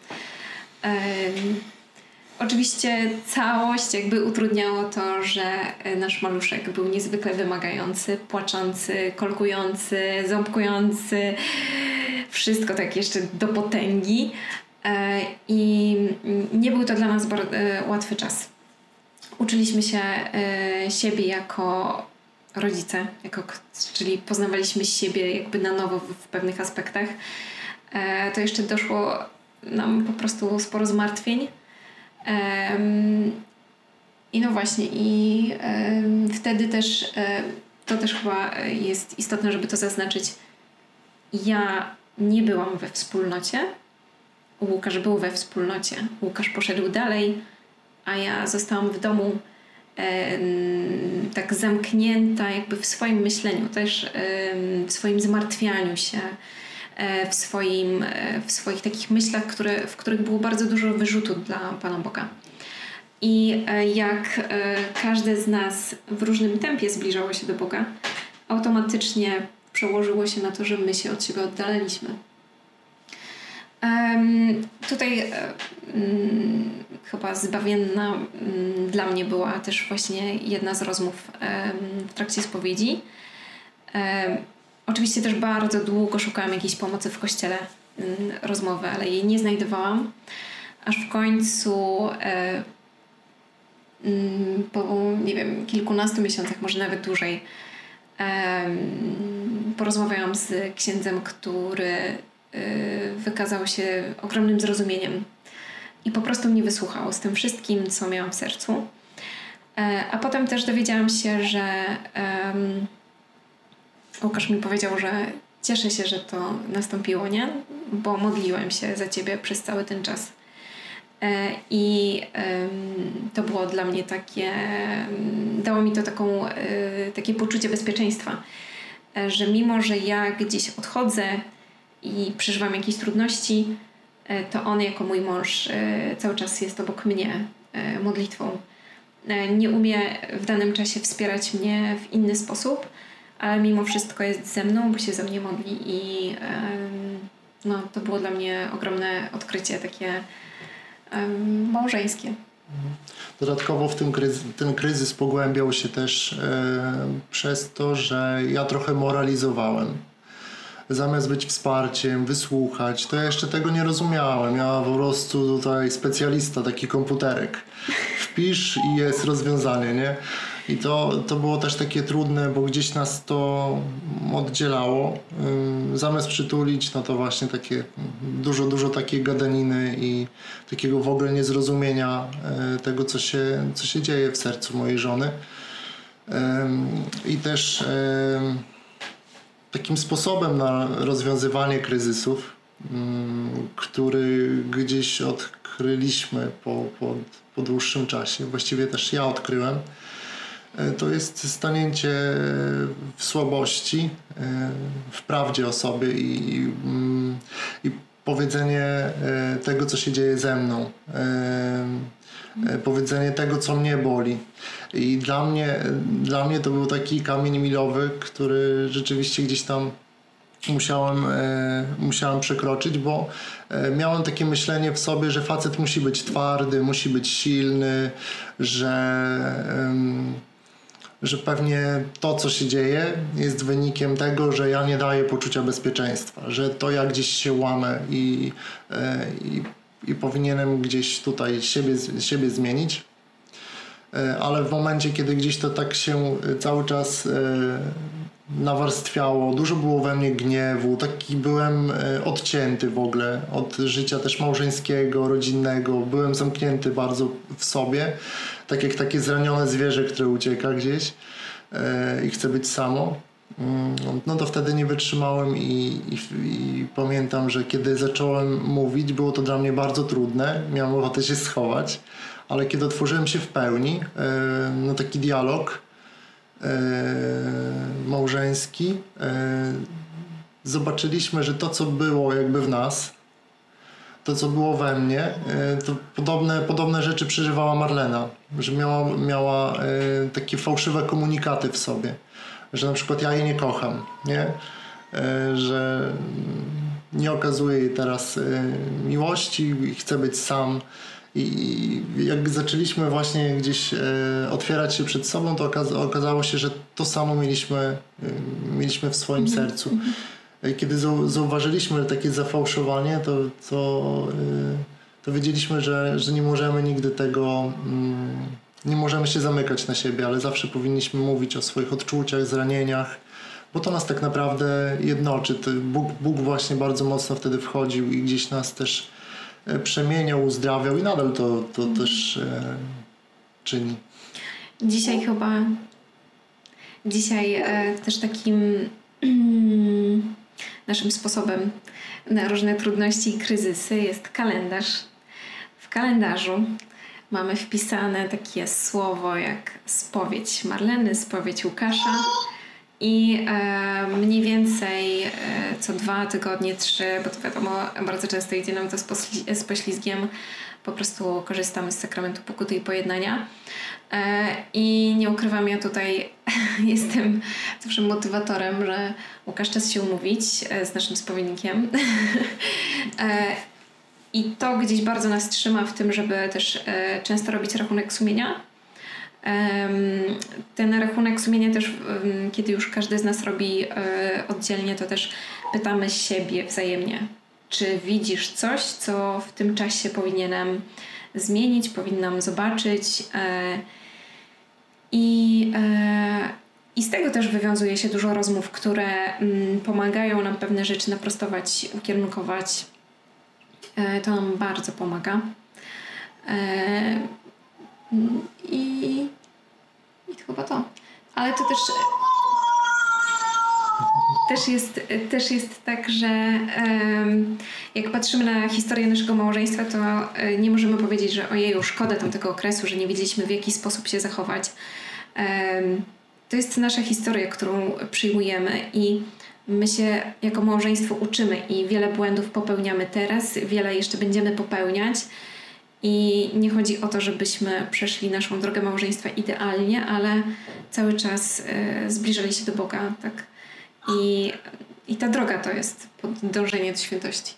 Oczywiście całość jakby utrudniało to, że e, nasz maluszek był niezwykle wymagający, płaczący, kolkujący, ząbkujący, wszystko tak jeszcze do potęgi e, i nie był to dla nas e, łatwy czas. Uczyliśmy się siebie jako rodzice, jako, czyli poznawaliśmy siebie jakby na nowo w pewnych aspektach. To jeszcze doszło nam po prostu sporo zmartwień i no właśnie, i wtedy też to też chyba jest istotne, żeby to zaznaczyć. Ja nie byłam we wspólnocie. Łukasz był we wspólnocie. Łukasz poszedł dalej, a ja zostałam w domu tak zamknięta jakby w swoim myśleniu, też w swoim zmartwianiu się, e, w, swoim, e, w swoich takich myślach, które, w których było bardzo dużo wyrzutu dla Pana Boga. I e, jak każdy z nas w różnym tempie zbliżało się do Boga, automatycznie przełożyło się na to, że my się od siebie oddaliliśmy. Um, tutaj um, chyba zbawienna um, dla mnie była też właśnie jedna z rozmów w trakcie spowiedzi. Oczywiście też bardzo długo szukałam jakiejś pomocy w kościele rozmowy, ale jej nie znajdowałam. Aż w końcu e, po nie wiem, kilkunastu miesiącach, może nawet dłużej, porozmawiałam z księdzem, który Y, wykazał się ogromnym zrozumieniem i po prostu mnie wysłuchał z tym wszystkim, co miałam w sercu. E, a potem też dowiedziałam się, że Łukasz mi powiedział, że cieszę się, że to nastąpiło, nie? Bo modliłem się za ciebie przez cały ten czas. E, I to było dla mnie takie, dało mi to taką, e, takie poczucie bezpieczeństwa, że mimo, że ja gdzieś odchodzę, i przeżywam jakieś trudności, e, to on jako mój mąż e, cały czas jest obok mnie e, modlitwą. Nie umie w danym czasie wspierać mnie w inny sposób, ale mimo wszystko jest ze mną, bo się ze mnie modli i no, to było dla mnie ogromne odkrycie takie małżeńskie. Dodatkowo w tym ten kryzys pogłębiał się też przez to, że ja trochę moralizowałem zamiast być wsparciem, wysłuchać, to ja jeszcze tego nie rozumiałem. Ja po prostu tutaj specjalista, taki komputerek. Wpisz i jest rozwiązanie, nie? I to, to było też takie trudne, bo gdzieś nas to oddzielało. Zamiast przytulić, no to właśnie takie dużo, dużo takiej gadaniny i takiego w ogóle niezrozumienia e, tego, co się, co się dzieje w sercu mojej żony. I też takim sposobem na rozwiązywanie kryzysów, który gdzieś odkryliśmy po, po, po dłuższym czasie, właściwie też ja odkryłem, to jest stanięcie w słabości, e, w prawdzie o sobie i, mm, i powiedzenie e, tego, co się dzieje ze mną. Powiedzenie tego, co mnie boli. I dla mnie, dla mnie to był taki kamień milowy, który rzeczywiście gdzieś tam musiałem, musiałem przekroczyć, bo miałem takie myślenie w sobie, że facet musi być twardy, musi być silny, że że pewnie to, co się dzieje, jest wynikiem tego, że ja nie daję poczucia bezpieczeństwa, że to ja gdzieś się łamę i, e, i, i powinienem gdzieś tutaj siebie, siebie zmienić. E, ale w momencie, kiedy gdzieś to tak się cały czas e, nawarstwiało, dużo było we mnie gniewu, taki byłem odcięty w ogóle od życia też małżeńskiego, rodzinnego, byłem zamknięty bardzo w sobie tak jak takie zranione zwierzę, które ucieka gdzieś e, i chce być samo. Mm, no to wtedy nie wytrzymałem i, i, i, pamiętam, że kiedy zacząłem mówić, było to dla mnie bardzo trudne. Miałem ochotę się schować, ale kiedy otworzyłem się w pełni e, na taki dialog e, małżeński, zobaczyliśmy, że to, co było jakby w nas, to, co było we mnie, e, to podobne, podobne rzeczy przeżywała Marlena, że miała, miała e, takie fałszywe komunikaty w sobie, że na przykład ja jej nie kocham, nie? E, że nie okazuję jej teraz miłości i chcę być sam. I jak zaczęliśmy właśnie gdzieś otwierać się przed sobą, to okazało się, że to samo mieliśmy, mieliśmy w swoim mhm. sercu. Mhm. Kiedy zauważyliśmy takie zafałszowanie, to, to, y, to wiedzieliśmy, że, że nie możemy nigdy tego, mm, nie możemy się zamykać na siebie, ale zawsze powinniśmy mówić o swoich odczuciach, zranieniach, bo to nas tak naprawdę jednoczy. Bóg, Bóg właśnie bardzo mocno wtedy wchodził i gdzieś nas też e, przemieniał, uzdrawiał i nadal to, to też e, czyni. Dzisiaj chyba, dzisiaj e, też takim naszym sposobem na różne trudności i kryzysy jest kalendarz. W kalendarzu mamy wpisane takie słowo jak spowiedź Marleny, spowiedź Łukasza. I e, mniej więcej e, co dwa tygodnie, trzy, bo to wiadomo, bardzo często idzie nam to z, z poślizgiem, po prostu korzystamy z sakramentu pokuty i pojednania. E, I nie ukrywam, ja tutaj jestem zawsze motywatorem, że Łukasz czas się umówić e, z naszym spowiednikiem. E, I to gdzieś bardzo nas trzyma w tym, żeby też często robić rachunek sumienia. Ten rachunek sumienia też, kiedy już każdy z nas robi oddzielnie, to też pytamy siebie wzajemnie, czy widzisz coś, co w tym czasie powinienem zmienić, powinnam zobaczyć. I, e, I z tego też wywiązuje się dużo rozmów, które mm, pomagają nam pewne rzeczy naprostować, ukierunkować. E, to nam bardzo pomaga. E, I, I to chyba to. Ale to też też jest, też jest tak, że jak patrzymy na historię naszego małżeństwa, to e, nie możemy powiedzieć, że ojeju, szkoda tamtego okresu, że nie wiedzieliśmy w jaki sposób się zachować. To jest nasza historia, którą przyjmujemy i my się jako małżeństwo uczymy i wiele błędów popełniamy teraz, wiele jeszcze będziemy popełniać. I nie chodzi o to, żebyśmy przeszli naszą drogę małżeństwa idealnie, ale cały czas e, zbliżali się do Boga, tak? I, I ta droga to jest dążenie do świętości.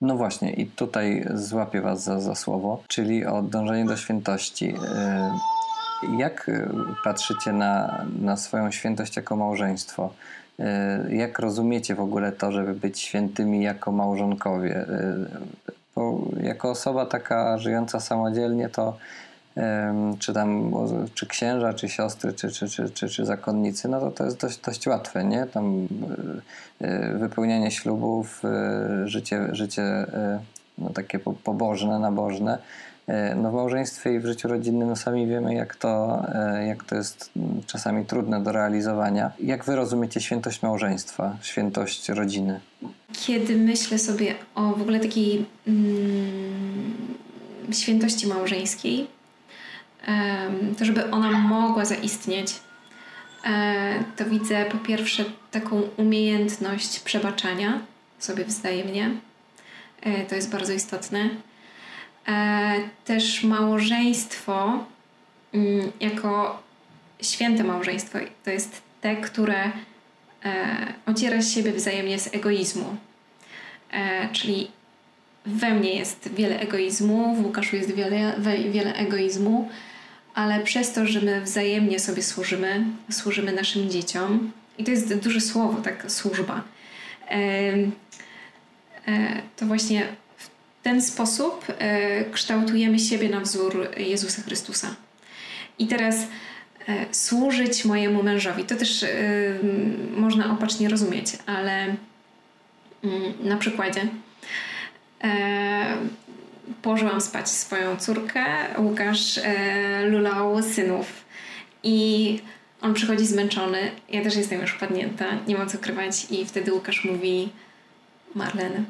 No właśnie, i tutaj złapię Was za, za słowo, czyli o dążenie do świętości. Yy, Jak y, patrzycie na, na swoją świętość jako małżeństwo? Jak rozumiecie w ogóle to, żeby być świętymi jako małżonkowie? Bo jako osoba taka żyjąca samodzielnie, to czy tam czy księża, czy siostry, czy, czy, czy, czy, czy zakonnicy, no to to jest dość, dość łatwe, nie? Tam wypełnianie ślubów, życie, życie no, takie pobożne, nabożne. E, no w małżeństwie i w życiu rodzinnym no sami wiemy, jak to, e, jak to jest czasami trudne do realizowania. Jak wy rozumiecie świętość małżeństwa, świętość rodziny? Kiedy myślę sobie o w ogóle takiej mm, świętości małżeńskiej, to żeby ona mogła zaistnieć, e, to widzę po pierwsze taką umiejętność przebaczania sobie wzajemnie. To jest bardzo istotne też małżeństwo mm, jako święte małżeństwo to jest te, które e, ociera siebie wzajemnie z egoizmu. E, czyli we mnie jest wiele egoizmu, w Łukaszu jest wiele, wiele egoizmu, ale przez to, że my wzajemnie sobie służymy, służymy naszym dzieciom, i to jest duże słowo, tak, służba, to właśnie ten sposób e, kształtujemy siebie na wzór Jezusa Chrystusa. I teraz e, służyć mojemu mężowi, to też e, można opacznie rozumieć, ale mm, na przykładzie położyłam spać swoją córkę, Łukasz lulał synów. I on przychodzi zmęczony, ja też jestem już padnięta, nie ma co krywać i wtedy Łukasz mówi Marlen,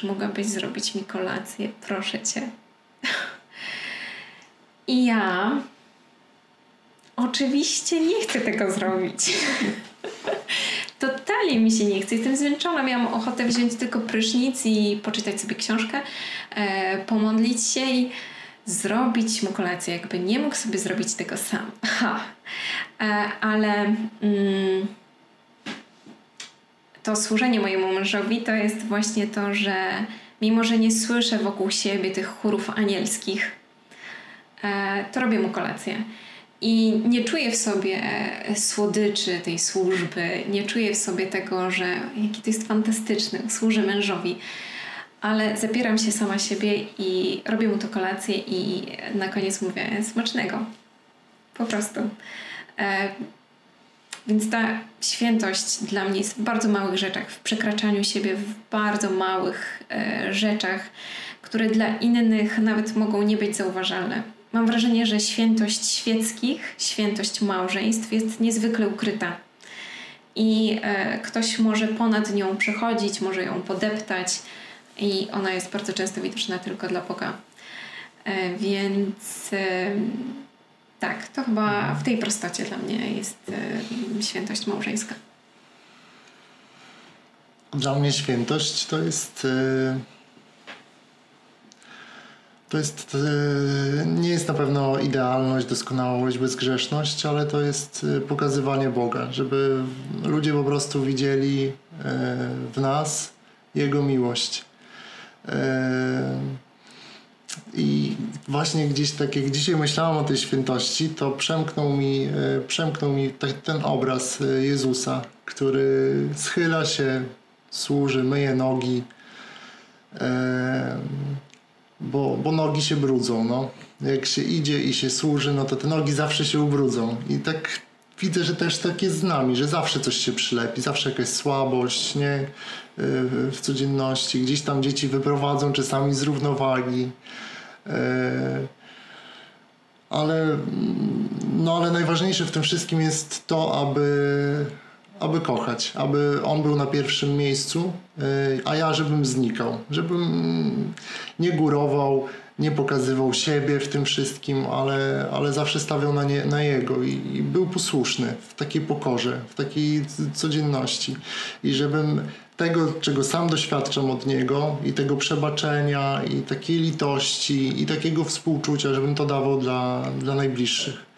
czy mogłabyś zrobić mi kolację? Proszę cię. I ja oczywiście nie chcę tego zrobić. Totalnie mi się nie chce. Jestem zmęczona. Miałam ochotę wziąć tylko prysznic i poczytać sobie książkę, e, pomodlić się i zrobić mu kolację. Jakby nie mógł sobie zrobić tego sam. Ha. E, ale... Mm, to służenie mojemu mężowi to jest właśnie to, że mimo, że nie słyszę wokół siebie tych chórów anielskich, e, to robię mu kolację. I nie czuję w sobie słodyczy tej służby, nie czuję w sobie tego, że jaki to jest fantastyczny, służę mężowi, ale zapieram się sama siebie i robię mu to kolację i na koniec mówię smacznego. Po prostu. Więc ta świętość dla mnie jest w bardzo małych rzeczach, w przekraczaniu siebie w bardzo małych e, rzeczach, które dla innych nawet mogą nie być zauważalne. Mam wrażenie, że świętość świeckich, świętość małżeństw jest niezwykle ukryta. I e, ktoś może ponad nią przechodzić, może ją podeptać, i ona jest bardzo często widoczna tylko dla Boga. E, więc tak, to chyba w tej prostocie dla mnie jest y, świętość małżeńska. Dla mnie świętość to jest. Y, to jest. Y, nie jest na pewno idealność, doskonałość, bezgrzeszność, ale to jest pokazywanie Boga, żeby ludzie po prostu widzieli w nas Jego miłość. I właśnie gdzieś tak jak dzisiaj myślałam o tej świętości, to przemknął mi, e, przemknął mi ten obraz e, Jezusa, który schyla się, służy, myje nogi, bo, bo nogi się brudzą. No. Jak się idzie i się służy, no to te nogi zawsze się ubrudzą. I tak widzę, że też tak jest z nami, że zawsze coś się przylepi, zawsze jakaś słabość, nie? W codzienności. Gdzieś tam dzieci wyprowadzą czasami z równowagi. E, ale, no ale najważniejsze w tym wszystkim jest to, aby, aby kochać, aby on był na pierwszym miejscu, e, a ja żebym znikał, żebym nie górował, nie pokazywał siebie w tym wszystkim, ale, ale zawsze stawiał na, nie, na jego i, i był posłuszny w takiej pokorze, w takiej codzienności i żebym tego, czego sam doświadczam od niego i tego przebaczenia i takiej litości i takiego współczucia, żebym to dawał dla, dla najbliższych.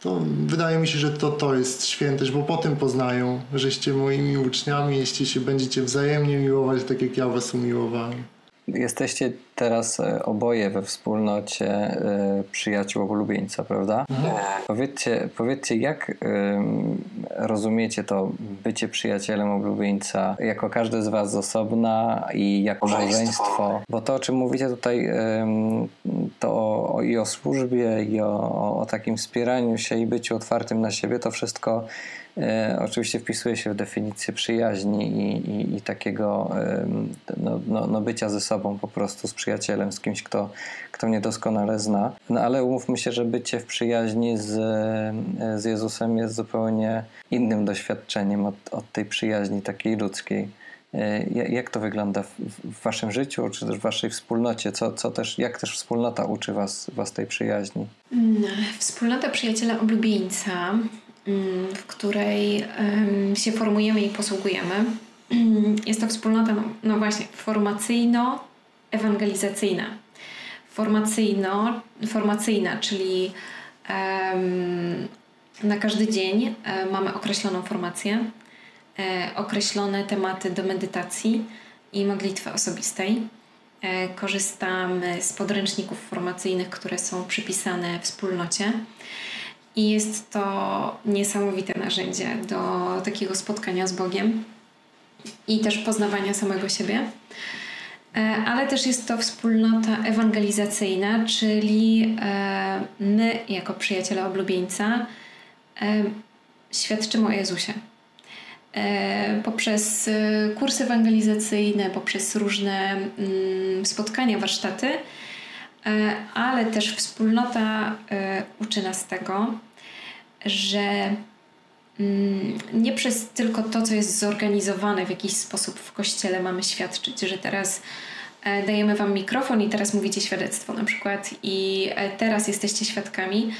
To wydaje mi się, że to, to jest świętość, bo potem poznają, żeście moimi uczniami, jeśli się będziecie wzajemnie miłować, tak jak ja was umiłowałem. Jesteście teraz e, oboje we wspólnocie e, przyjaciół oblubieńca, prawda? Mhm. Powiedzcie, powiedzcie, jak rozumiecie to bycie przyjacielem oblubieńca jako każdy z was z osobna i jako małżeństwo? Bo to, o czym mówicie tutaj, to o, i o służbie, i o, o takim wspieraniu się i byciu otwartym na siebie, to wszystko E, oczywiście wpisuje się w definicję przyjaźni i, i, i takiego no, no, no, bycia ze sobą po prostu, z przyjacielem, z kimś, kto, kto mnie doskonale zna. No ale umówmy się, że bycie w przyjaźni z, z Jezusem jest zupełnie innym doświadczeniem od, od tej przyjaźni takiej ludzkiej. E, jak to wygląda w, waszym życiu, czy też w waszej wspólnocie? Co, co też, jak też wspólnota uczy was, was tej przyjaźni? Mm, wspólnota przyjaciela oblubieńca w której się formujemy i posługujemy. Jest to wspólnota, no, no właśnie, formacyjno-ewangelizacyjna. Formacyjno, formacyjna, czyli na każdy dzień um, mamy określoną formację, um, określone tematy do medytacji i modlitwy osobistej. E, korzystamy z podręczników formacyjnych, które są przypisane wspólnocie. I jest to niesamowite narzędzie do takiego spotkania z Bogiem i też poznawania samego siebie. E, ale też jest to wspólnota ewangelizacyjna, czyli e, my, jako przyjaciele oblubieńca, e, świadczymy o Jezusie. Poprzez kursy ewangelizacyjne, poprzez różne mm, spotkania, warsztaty, ale też wspólnota uczy nas tego, że mm, nie przez tylko to, co jest zorganizowane w jakiś sposób w kościele mamy świadczyć, że teraz e, dajemy wam mikrofon i teraz mówicie świadectwo na przykład i e, teraz jesteście świadkami,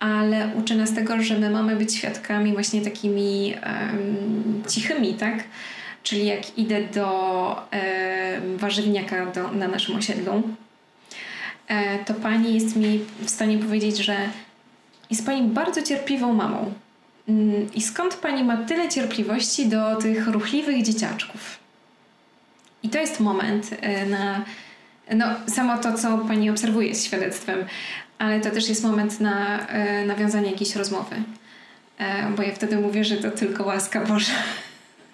ale uczy nas tego, że my mamy być świadkami właśnie takimi um, cichymi, tak? Czyli jak idę do um, warzywniaka do, na naszym osiedlu, e, to pani jest mi w stanie powiedzieć, że jest Pani bardzo cierpliwą mamą. Mm, I skąd Pani ma tyle cierpliwości do tych ruchliwych dzieciaczków? I to jest moment e, na no, samo to, co Pani obserwuje z świadectwem, ale to też jest moment na e, nawiązanie jakiejś rozmowy. E, bo ja wtedy mówię, że to tylko łaska Boża.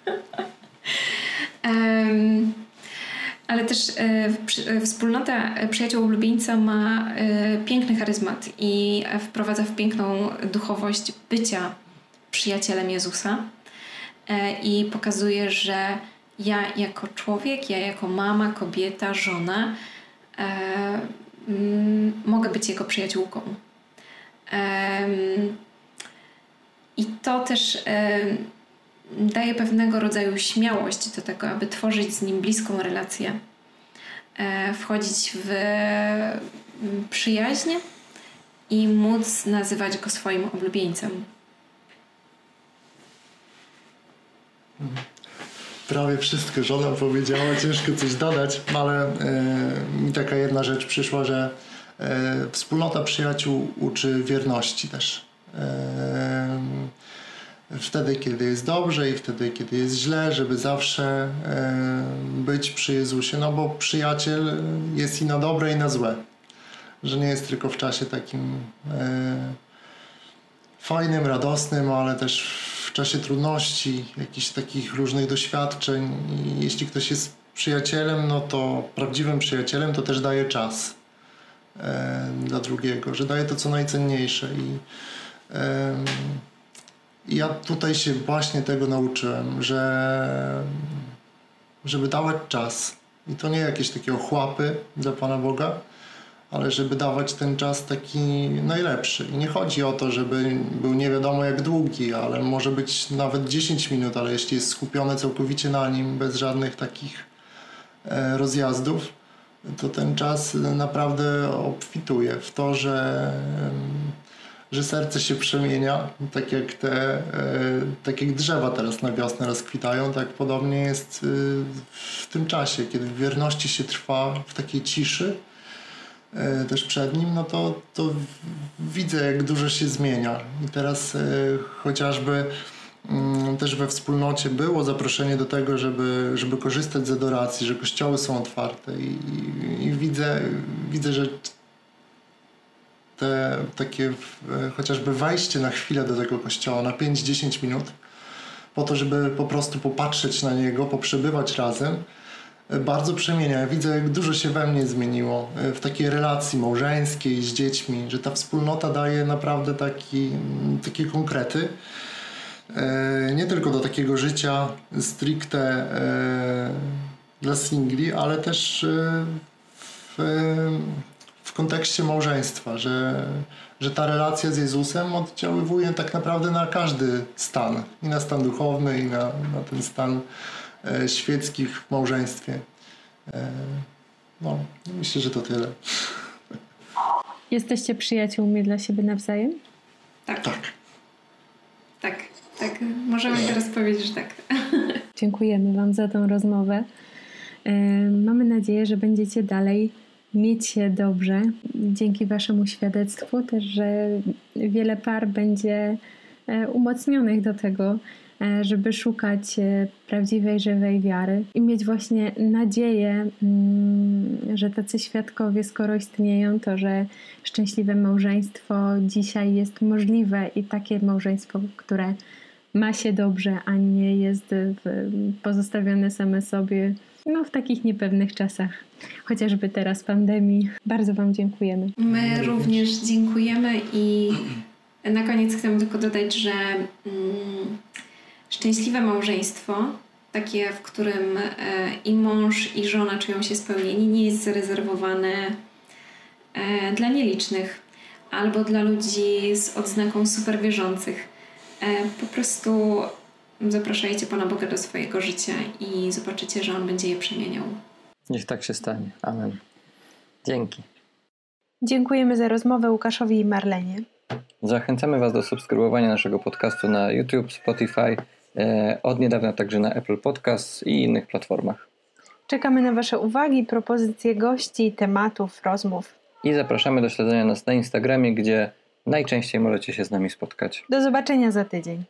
um, ale też e, e, wspólnota przyjaciół ulubieńca ma e, piękny charyzmat i wprowadza w piękną duchowość bycia przyjacielem Jezusa i pokazuje, że ja jako człowiek, ja jako mama, kobieta, żona mogę być jego przyjaciółką. I to też daje pewnego rodzaju śmiałość do tego, aby tworzyć z nim bliską relację, e, wchodzić w mm, przyjaźń i móc nazywać go swoim oblubieńcem. Prawie wszystko żona powiedziała, ciężko coś dodać, ale e, mi taka jedna rzecz przyszła, że e, wspólnota przyjaciół uczy wierności też. E, wtedy, kiedy jest dobrze i wtedy, kiedy jest źle, żeby zawsze e, być przy Jezusie, no bo przyjaciel jest i na dobre, i na złe. Że nie jest tylko w czasie takim e, fajnym, radosnym, ale też w czasie trudności, jakichś takich różnych doświadczeń. Jeśli ktoś jest przyjacielem, no to prawdziwym przyjacielem to też daje czas e, dla drugiego, że daje to co najcenniejsze i ja tutaj się właśnie tego nauczyłem, że żeby dawać czas. I to nie jakieś takie ochłapy dla Pana Boga, ale żeby dawać ten czas taki najlepszy. I nie chodzi o to, żeby był nie wiadomo jak długi, ale może być nawet 10 minut, ale jeśli jest skupione całkowicie na nim, bez żadnych takich e, rozjazdów, to ten czas naprawdę obfituje w to, że że serce się przemienia, tak jak te, e, tak jak drzewa teraz na wiosnę rozkwitają, tak podobnie jest e, w tym czasie, kiedy w wierności się trwa w takiej ciszy, e, też przed nim, no to, to widzę, jak dużo się zmienia. I teraz chociażby mm, też we wspólnocie było zaproszenie do tego, żeby, żeby korzystać z adoracji, że kościoły są otwarte i, i, i widzę, widzę, że te takie e, chociażby wejście na chwilę do tego kościoła na 5-10 minut po to, żeby po prostu popatrzeć na niego, poprzebywać razem, e, bardzo przemienia. Ja widzę, jak dużo się we mnie zmieniło e, w takiej relacji małżeńskiej z dziećmi, że ta wspólnota daje naprawdę taki, mm, takie konkrety. Nie tylko do takiego życia stricte dla singli, ale też w, w kontekście małżeństwa, że, że ta relacja z Jezusem oddziaływuje tak naprawdę na każdy stan, i na stan duchowny, i na, na ten stan e, świecki w małżeństwie. E, no, myślę, że to tyle. Jesteście przyjaciółmi dla siebie nawzajem? Tak. Tak. Tak, tak. Możemy teraz powiedzieć, że tak. Dziękujemy Wam za tą rozmowę. E, mamy nadzieję, że będziecie dalej mieć się dobrze. Dzięki Waszemu świadectwu też, że wiele par będzie e, umocnionych do tego, e, żeby szukać e, prawdziwej, żywej wiary i mieć właśnie nadzieję, mm, że tacy świadkowie, skoro istnieją, to że szczęśliwe małżeństwo dzisiaj jest możliwe i takie małżeństwo, które ma się dobrze, a nie jest pozostawione same sobie no, w takich niepewnych czasach, chociażby teraz pandemii. Bardzo Wam dziękujemy. My również dziękujemy i na koniec chcę tylko dodać, że mm, szczęśliwe małżeństwo, takie, w którym e, i mąż, i żona czują się spełnieni, nie jest zarezerwowane e, dla nielicznych albo dla ludzi z odznaką superwierzących. E, po prostu Zapraszajcie Pana Boga do swojego życia i zobaczycie, że On będzie je przemieniał. Niech tak się stanie. Amen. Dzięki. Dziękujemy za rozmowę Łukaszowi i Marlenie. Zachęcamy Was do subskrybowania naszego podcastu na YouTube, Spotify, e, od niedawna także na Apple Podcasts i innych platformach. Czekamy na Wasze uwagi, propozycje gości, tematów, rozmów. I zapraszamy do śledzenia nas na Instagramie, gdzie najczęściej możecie się z nami spotkać. Do zobaczenia za tydzień.